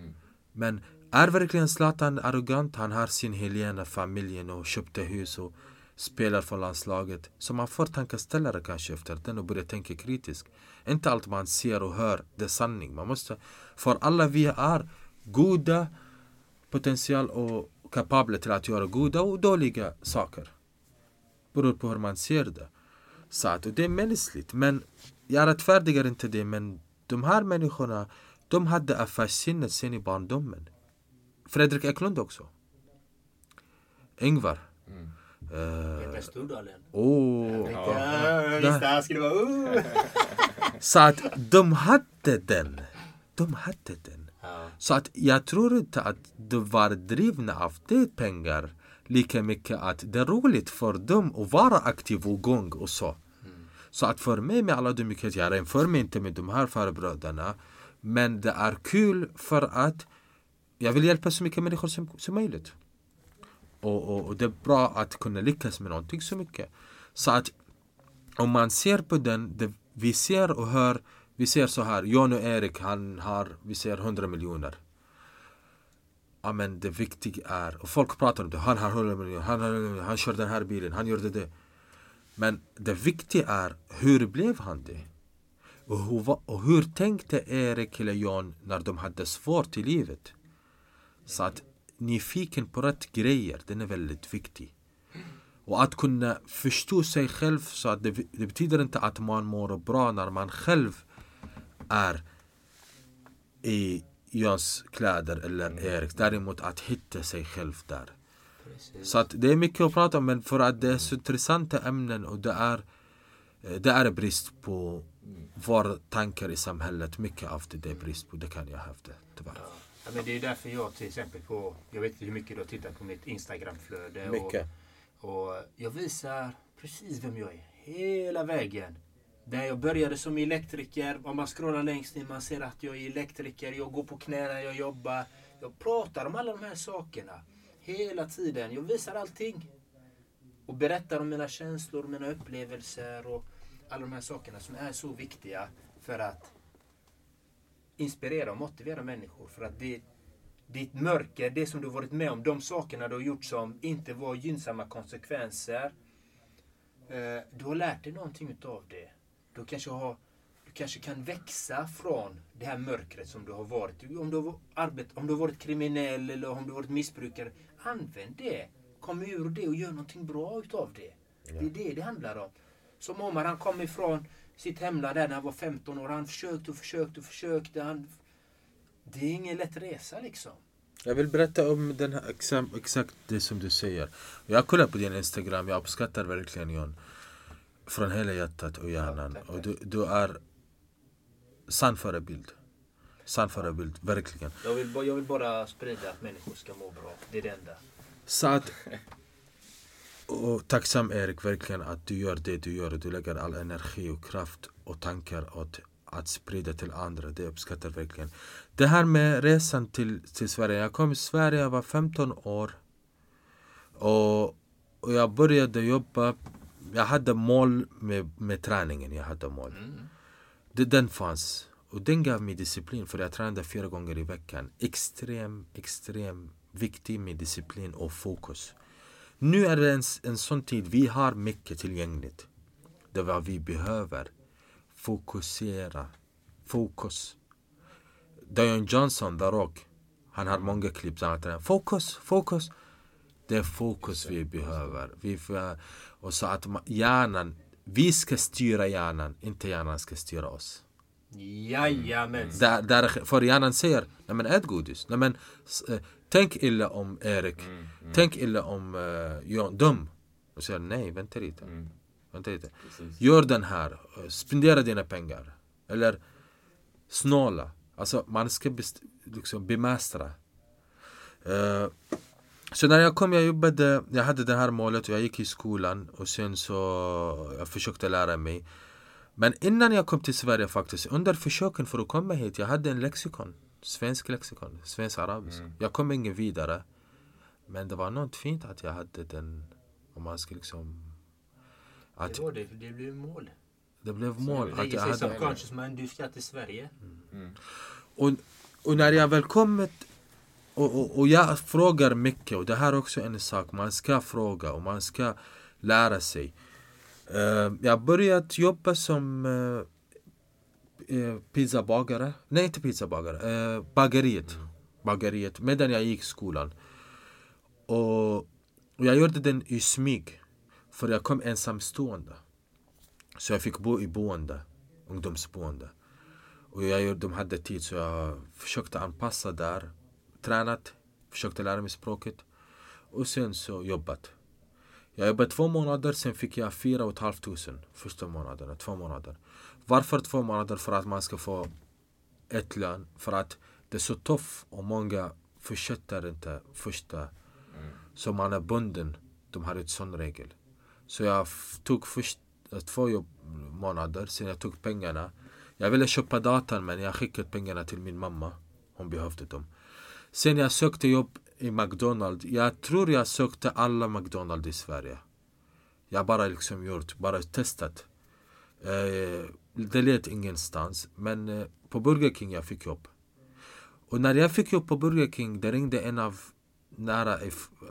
Men är verkligen Zlatan arrogant? Han har sin Helena, familjen och köpte hus och spelar för landslaget. Så man får tankeställare kanske efter den och börjar tänka kritiskt. Inte allt man ser och hör, det är sanning. Man måste, för alla vi är goda potential och kapabla till att göra goda och dåliga saker. Beror på hur man ser det. Så att, och det är mänskligt. Men jag rättfärdigar inte det. Men de här människorna, de hade affärssinnet sen i barndomen. Fredrik Eklund också. Ingvar. Eh, Västerdalen. oh. Ja, skulle vara... Uh. Så att de hade den. De hade den. Ja. Så att jag tror inte att de var drivna av det pengar lika mycket att det är roligt för dem att vara aktiv och igång och så. Så att för mig med alla ödmjukhet, jag jämför mig inte med de här farbröderna. Men det är kul för att jag vill hjälpa så mycket människor som, som möjligt. Och, och, och det är bra att kunna lyckas med någonting så mycket. Så att om man ser på den, det vi ser och hör, vi ser så här, John och Erik, han har, vi ser 100 miljoner. Ja men det viktiga är, och folk pratar om det, han har 100 miljoner, han, har, han kör den här bilen, han gjorde det. Men det viktiga är, hur blev han det? Och hur, och hur tänkte Erik eller John när de hade svårt i livet? Så att nyfiken på rätt grejer, den är väldigt viktig. Och att kunna förstå sig själv så att det, det betyder inte att man mår bra när man själv är i Johns kläder eller Eriks. Däremot att hitta sig själv där. Så att det är mycket att prata om men för att det är så intressanta ämnen och det är, eh, det är brist på våra tankar i samhället, mycket av det, det är brist på. Det kan jag hävda, tyvärr. Ja, men det är därför jag till exempel på, jag vet inte hur mycket du har tittat på mitt Instagramflöde. Mycket. Och, och jag visar precis vem jag är. Hela vägen. Där jag började som elektriker. Om man scrollar längst ner man ser att jag är elektriker. Jag går på knäna, jag jobbar. Jag pratar om alla de här sakerna. Hela tiden. Jag visar allting. Och berättar om mina känslor, mina upplevelser och alla de här sakerna som är så viktiga för att inspirera och motivera människor. För att det, ditt mörker, det som du varit med om, de sakerna du har gjort som inte var gynnsamma konsekvenser. Eh, du har lärt dig någonting utav det. Du kanske, har, du kanske kan växa från det här mörkret som du har varit. Om du har, arbet, om du har varit kriminell eller om du har varit missbrukare. Använd det. Kom ur det och gör någonting bra utav det. Det är det det handlar om. Som Omar, han kom ifrån sitt hemland där när han var 15 år. Han försökte och försökte och försökte. Han... Det är ingen lätt resa liksom. Jag vill berätta om den här, exakt, exakt det som du säger. Jag kollar på din Instagram, jag uppskattar verkligen John. Från hela hjärtat och hjärnan. tack, och du, du är sann förebild. Sann förebild, verkligen. Jag vill, jag vill bara sprida att människor ska må bra. Det är det enda. Så att, och tacksam Erik verkligen att du gör det du gör. Du lägger all energi och kraft och tankar åt att sprida till andra. Det uppskattar verkligen. Det här med resan till, till Sverige. Jag kom till Sverige, jag var 15 år. Och, och jag började jobba. Jag hade mål med, med träningen. Jag hade mål. Det, den fanns. Och den gav mig disciplin för jag tränade fyra gånger i veckan. Extrem, extrem viktig med disciplin och fokus. Nu är det en, en sån tid, vi har mycket tillgängligt. Det är vad vi behöver. Fokusera. Fokus. Dion Johnson, The Rock, han har många klipp där han fokus, fokus. Det är fokus vi behöver. Vi får, och så att hjärnan, vi ska styra hjärnan, inte hjärnan ska styra oss. Jajamän. Där, där, för hjärnan säger, nej men ät godis. Nej men, eh, tänk illa om Erik. Tänk illa om uh, John, dum. Och säger nej, vänta lite. Vänta lite. Gör den här. eh, Spendera dina pengar. Eller snåla. Alltså man ska best, liksom bemästra. Eh, så när jag kom, jag jobbade, jag hade det här målet och jag gick i skolan och sen så jag försökte lära mig. Men innan jag kom till Sverige faktiskt, under försöken för att komma hit, jag hade en lexikon. Svensk lexikon, svensk arabisk. Jag kom ingen vidare. Men det var något fint att jag hade den, om man ska liksom... Att Det var det. Det blev mål. det blev mål. Det Att jag hade, subconscious men du ska till Sverige. och, och när jag väl kommit och, och, och jag frågar mycket och det här är också en sak man ska fråga och man ska lära sig. Eh, jag börjat jobba som uh, pizzabagare. Nej inte pizzabagare, uh, bageriet. Bageriet medan jag gick i skolan. Och, och jag gjorde den i smyg. För jag kom ensamstående. Så jag fick bo i boende, ungdomsboende. Och jag, de hade tid så jag försökte anpassa där. Tränat, försökte lära mig språket. Och sen så jobbat. Jag jobbade två månader, sen fick jag fyra och ett halvt tusen första månaderna. två månader. Varför två månader? För att man ska få ett lön. För att det är så tufft och många fortsätter inte första som man är bunden. De har ett sån regel. Så jag tog först eh, två månader, sen jag tog pengarna. Jag ville köpa datorn men jag skickade pengarna till min mamma. Hon behövde dem. Sen jag sökte jobb i McDonalds. Jag tror jag sökte alla McDonalds i Sverige. Jag bara liksom gjort, bara testat. Eh, det lät ingenstans. Men eh, på Burger King jag fick jobb. Och när jag fick jobb på Burger King, det ringde en av nära,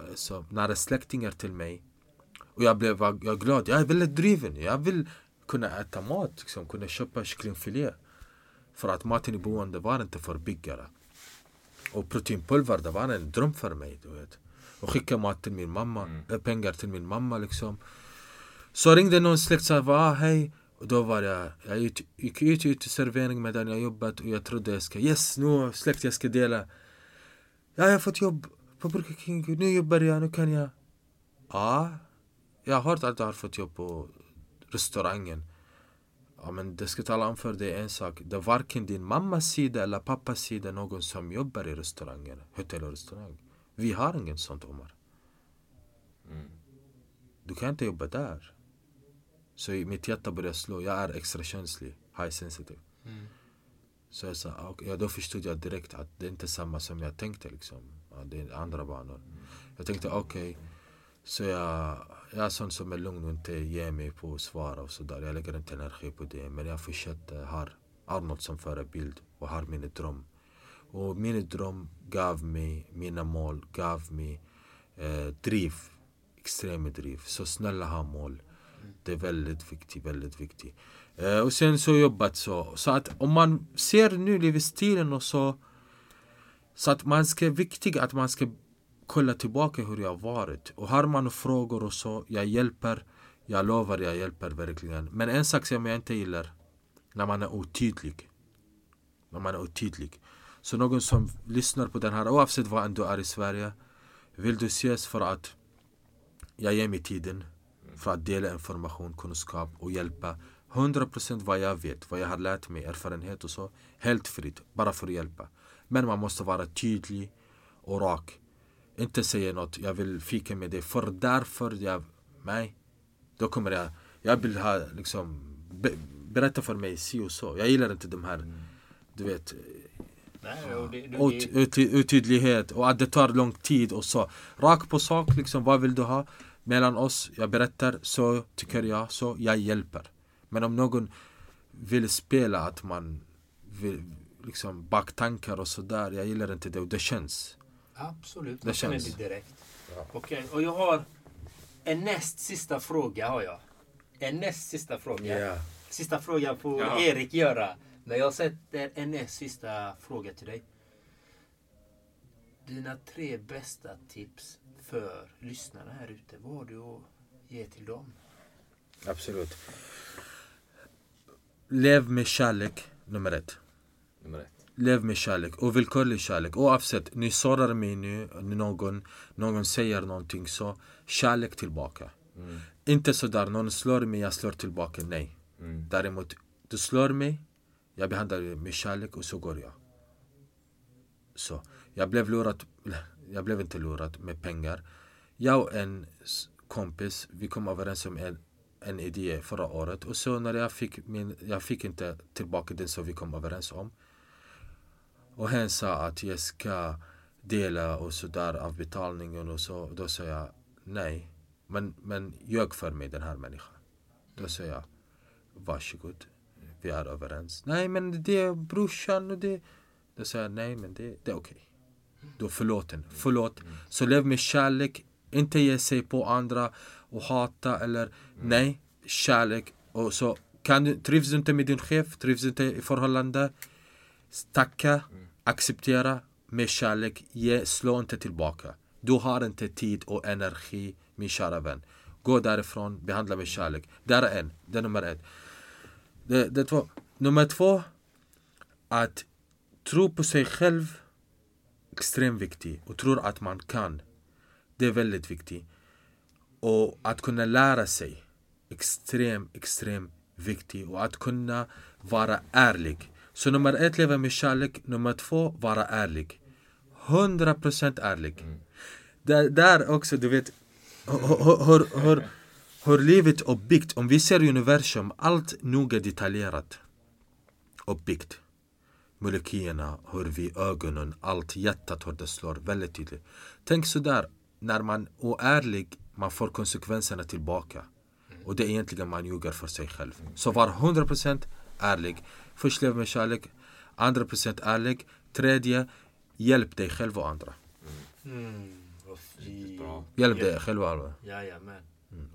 alltså, nära släktingar till mig. Och jag blev jag glad. Jag är väldigt driven. Jag vill kunna äta mat, liksom, kunna köpa kycklingfilé. För att maten i boende var inte för byggare. Och proteinpulver, det var en dröm för mig. Du vet. Och skicka mat till min mamma, eh, pengar till min mamma liksom. Så ringde någon släkt och sa ah, hej. Och då var jag, jag gick, ut i servering medan jag jobbat och jag trodde jag ska, yes nu släkt jag ska dela. Ja, jag har fått jobb på Burger King, nu jobbar jag, nu kan jag. Ja, jag har hört att du har fått jobb på restaurangen. Ja men det ska tala om för dig en sak. Det är varken din mammas sida eller pappas sida någon som jobbar i restauranger, hotell och restaurang. Vi har ingen sånt Omar. Du kan inte jobba där. Så mitt hjärta började slå. Jag är extra känslig, high sensitive. Så jag sa, ah, okej, ja, då förstod jag direkt att det inte är samma som jag tänkte liksom. Det är andra banor. Jag tänkte okej, så jag, jag är sån som är lugn och inte ger mig på att svara och sådär. Jag lägger inte energi på det. Men jag fortsätter, har Arnold som förebild och har min dröm. Och min dröm gav mig mina mål, gav mig eh, driv, extrem driv. Så snälla ha mål. Det är väldigt viktigt, väldigt viktigt. Eh, och sen så jobbat så. Så att om man ser nu livsstilen och så. Så att man ska, viktigt att man ska kolla tillbaka hur jag har varit. Och har man frågor och så, jag hjälper. Jag lovar, jag hjälper verkligen. Men en sak som jag inte gillar. När man är otydlig. När man är otydlig. Så någon som lyssnar på den här, oavsett var du är i Sverige. Vill du ses för att jag ger mig tiden för att dela information, kunskap och hjälpa 100% vad jag vet, vad jag har lärt mig, erfarenhet och så. Helt fritt, bara för att hjälpa. Men man måste vara tydlig och rak. Inte säga något, jag vill fika med dig för därför jag... Nej. Då kommer jag... Jag vill ha liksom... Be, berätta för mig si och så. Jag gillar inte de här... Du vet... Nej, och det, det, ut, otydlighet och att det tar lång tid och så. Rak på sak, liksom, vad vill du ha? Mellan oss, jag berättar, så tycker jag, så jag hjälper. Men om någon vill spela att man vill, liksom baktankar och sådär, jag gillar inte det och det känns. absolut, Det känns. det direkt. Okej, och jag har en näst sista fråga har jag. En näst sista fråga. Sista frågan får Ja. Erik göra. Men jag sätter en näst sista fråga till dig. Dina tre bästa tips för lyssnarna här ute. Vad har du att ge till dem? Absolut. Lev med kärlek, nummer ett. Nummer ett. Lev med kärlek, ovillkorlig kärlek. Oavsett, ni sårar mig nu, någon, någon säger någonting så, kärlek tillbaka. Inte sådär, någon slår mig, jag slår tillbaka, nej. Däremot, du slår mig, jag behandlar dig med kärlek och så går jag. Så, jag blev lurad, jag blev inte lurad med pengar. Jag och en kompis, vi kom överens om en, en idé förra året och så när jag fick min, jag fick inte tillbaka den som vi kom överens om. Och hen sa att jag ska dela och sådär av betalningen och så. Då sa jag nej. Men, men ljög för mig den här människan. Då sa jag varsågod. Vi är överens. Nej men det är brorsan och det. Då sa jag nej men det, det är okej. Då förlåten. Förlåt. Så lev med kärlek. Inte ge sig på andra och hata eller nej. Kärlek. Och så kan du, trivs du inte med din chef, trivs du inte i förhållande. Tacka, acceptera med kärlek, ge, slå inte tillbaka. Du har inte tid och energi, min kära vän. Gå därifrån, behandla med kärlek. Det är en, det är nummer ett. Det, det två. Nummer två, att tro på sig själv, extremt viktigt. Och tro att man kan. Det är väldigt viktigt. Och att kunna lära sig, extremt, extremt viktigt. Och att kunna vara ärlig. Så nummer ett, leva med kärlek. Nummer två, vara ärlig. 100% ärlig. Där, där också, du vet, hur, hur, hur, hur livet är byggt. Om vi ser universum, allt noga detaljerat och byggt. Molekylierna, hur vi ögonen, allt hjärtat hur det slår väldigt tydligt. Tänk sådär, när man är ärlig, man får konsekvenserna tillbaka. Och det är egentligen man ljuger för sig själv. Så var 100% ärlig. Först lev med kärlek, andra procent ärlig. Tredje, hjälp dig själv och andra. Mm. Bra. Hjälp dig själv och andra. Jajamän.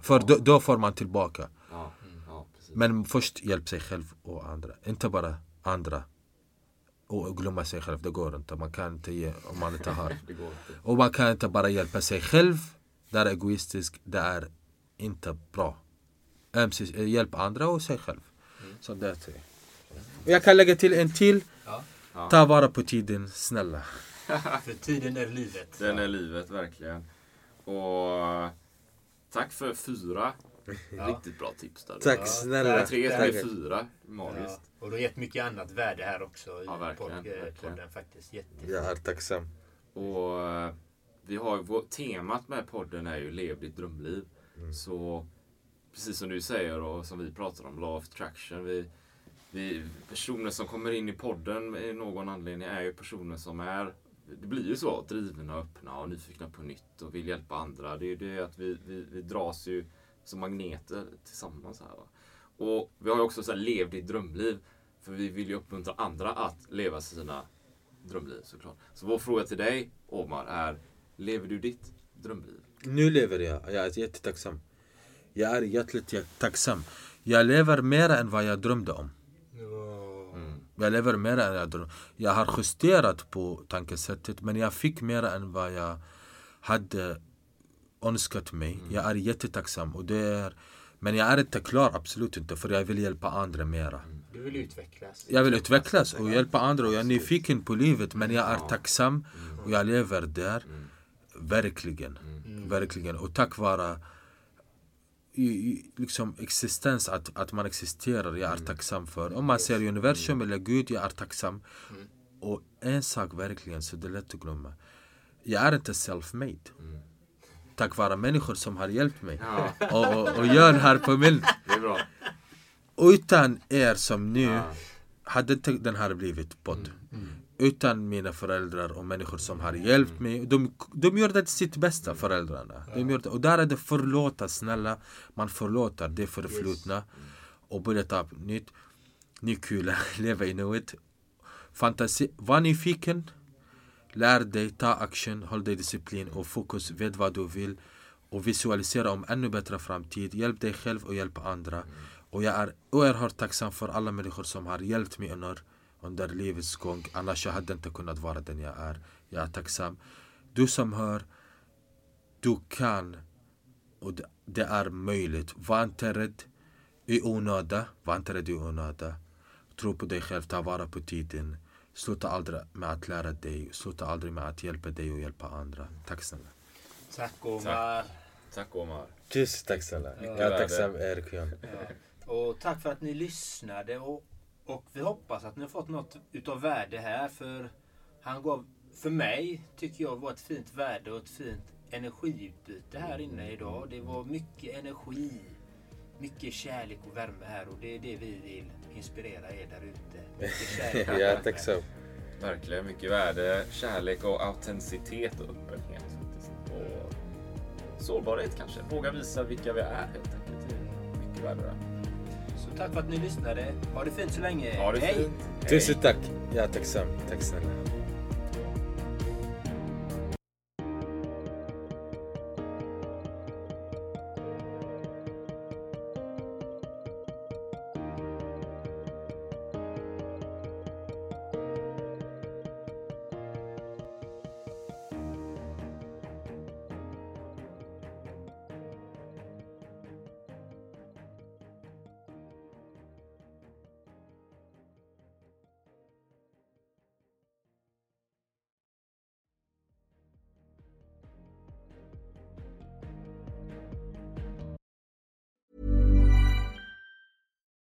För då, då får man tillbaka. Ja, ja. Men först hjälp sig själv och andra. Inte bara andra. Och glömma sig själv, det går inte. Man kan inte ge om man inte har. Inte. Och man kan inte bara hjälpa sig själv. Det är egoistiskt, det är inte bra. Ömses- eh, Hjälp andra och sig själv. Så det är Jag kan lägga till en till. Ja. Ta vara på tiden, snälla. För tiden är livet. Den är livet verkligen. Och tack för fyra Ja. Riktigt bra tips där. Tack Ja. snälla. Tre Tack. eller fyra. Ja. Magiskt. Och du har gett mycket annat värde här också i Ja, verkligen, podd, verkligen. podden faktiskt. Jättefint. Jag är tacksam. Och eh, vi har, vår, temat med podden är ju Lev ditt drömliv. Så precis som du säger och som vi pratar om, Law of Attraction. Vi, vi, personer som kommer in i podden i någon anledning är ju personer som är det blir ju så, drivna och öppna och nyfikna på nytt och vill hjälpa andra. Det är ju det att vi, vi, vi dras ju som magneter tillsammans här. Va? Och vi har ju också så här, lev ditt drömliv. För vi vill ju uppmuntra andra att leva sina drömliv såklart. Så vår fråga till dig, Omar, är Lever du ditt drömliv? Nu lever jag. Jag är jättetacksam. Jag är jättetacksam. tacksam. Jag lever mer än vad jag drömde om. Jag lever mer än jag drömde Jag har justerat på tankesättet men jag fick mer än vad jag hade önskat mig. Jag är jättetacksam. Och det är, men jag är inte klar, absolut inte. För jag vill hjälpa andra mera. Du vill utvecklas. Jag vill utvecklas och hjälpa andra och jag är nyfiken på livet men jag är tacksam och jag lever där. Verkligen. Verkligen. Och tack vare liksom existens, att, att man existerar, jag är tacksam för. Om man ser universum eller Gud, jag är tacksam. Och en sak verkligen, så det är lätt att glömma. Jag är inte self-made. Tack vare människor som har hjälpt mig. Ja, Och, och, och gör här på och utan er som nu hade inte den här blivit podd. Utan mina föräldrar och människor som har hjälpt mig. De, de gjorde sitt bästa, föräldrarna. De gjorde, och där är det förlåta, snälla. Man förlåter det förflutna. Och börjar ta upp nytt. Ny kula, leva i nuet. Fantasi, var nyfiken. Lär dig, ta action, håll dig disciplin och fokus, vet vad du vill och visualisera om ännu bättre framtid. Hjälp dig själv och hjälp andra. Och jag är oerhört tacksam för alla människor som har hjälpt mig under, under livets gång. Annars jag hade inte kunnat vara den jag är. Jag är tacksam. Du som hör, du kan och det, är möjligt. Var inte rädd i onöda. Var inte rädd i onöda. Tro på dig själv, ta vara på tiden. Sluta aldrig med att lära dig. Sluta aldrig med att hjälpa dig och hjälpa andra. Tack snälla. Tack Omar. Tack Omar. Tusen tack snälla. Jag Jag är tacksam Erik. Ja. Och tack för att ni lyssnade. Och, och vi hoppas att ni har fått något utav värde här. För han gav, för mig, tycker jag, var ett fint värde och ett fint energiutbyte här inne idag. Det var mycket energi, mycket kärlek och värme här. Och det är det vi vill inspirera er där ute. Är värme. tacksam. Verkligen mycket värde, kärlek och autenticitet och öppenhet. Och sårbarhet kanske. Våga visa vilka vi är helt enkelt. Det är mycket värde där. Tack för att ni lyssnade. Ha det fint så länge. Ha det Hej! fint. Hej. Tusen tack. Är tacksam. Tack snälla.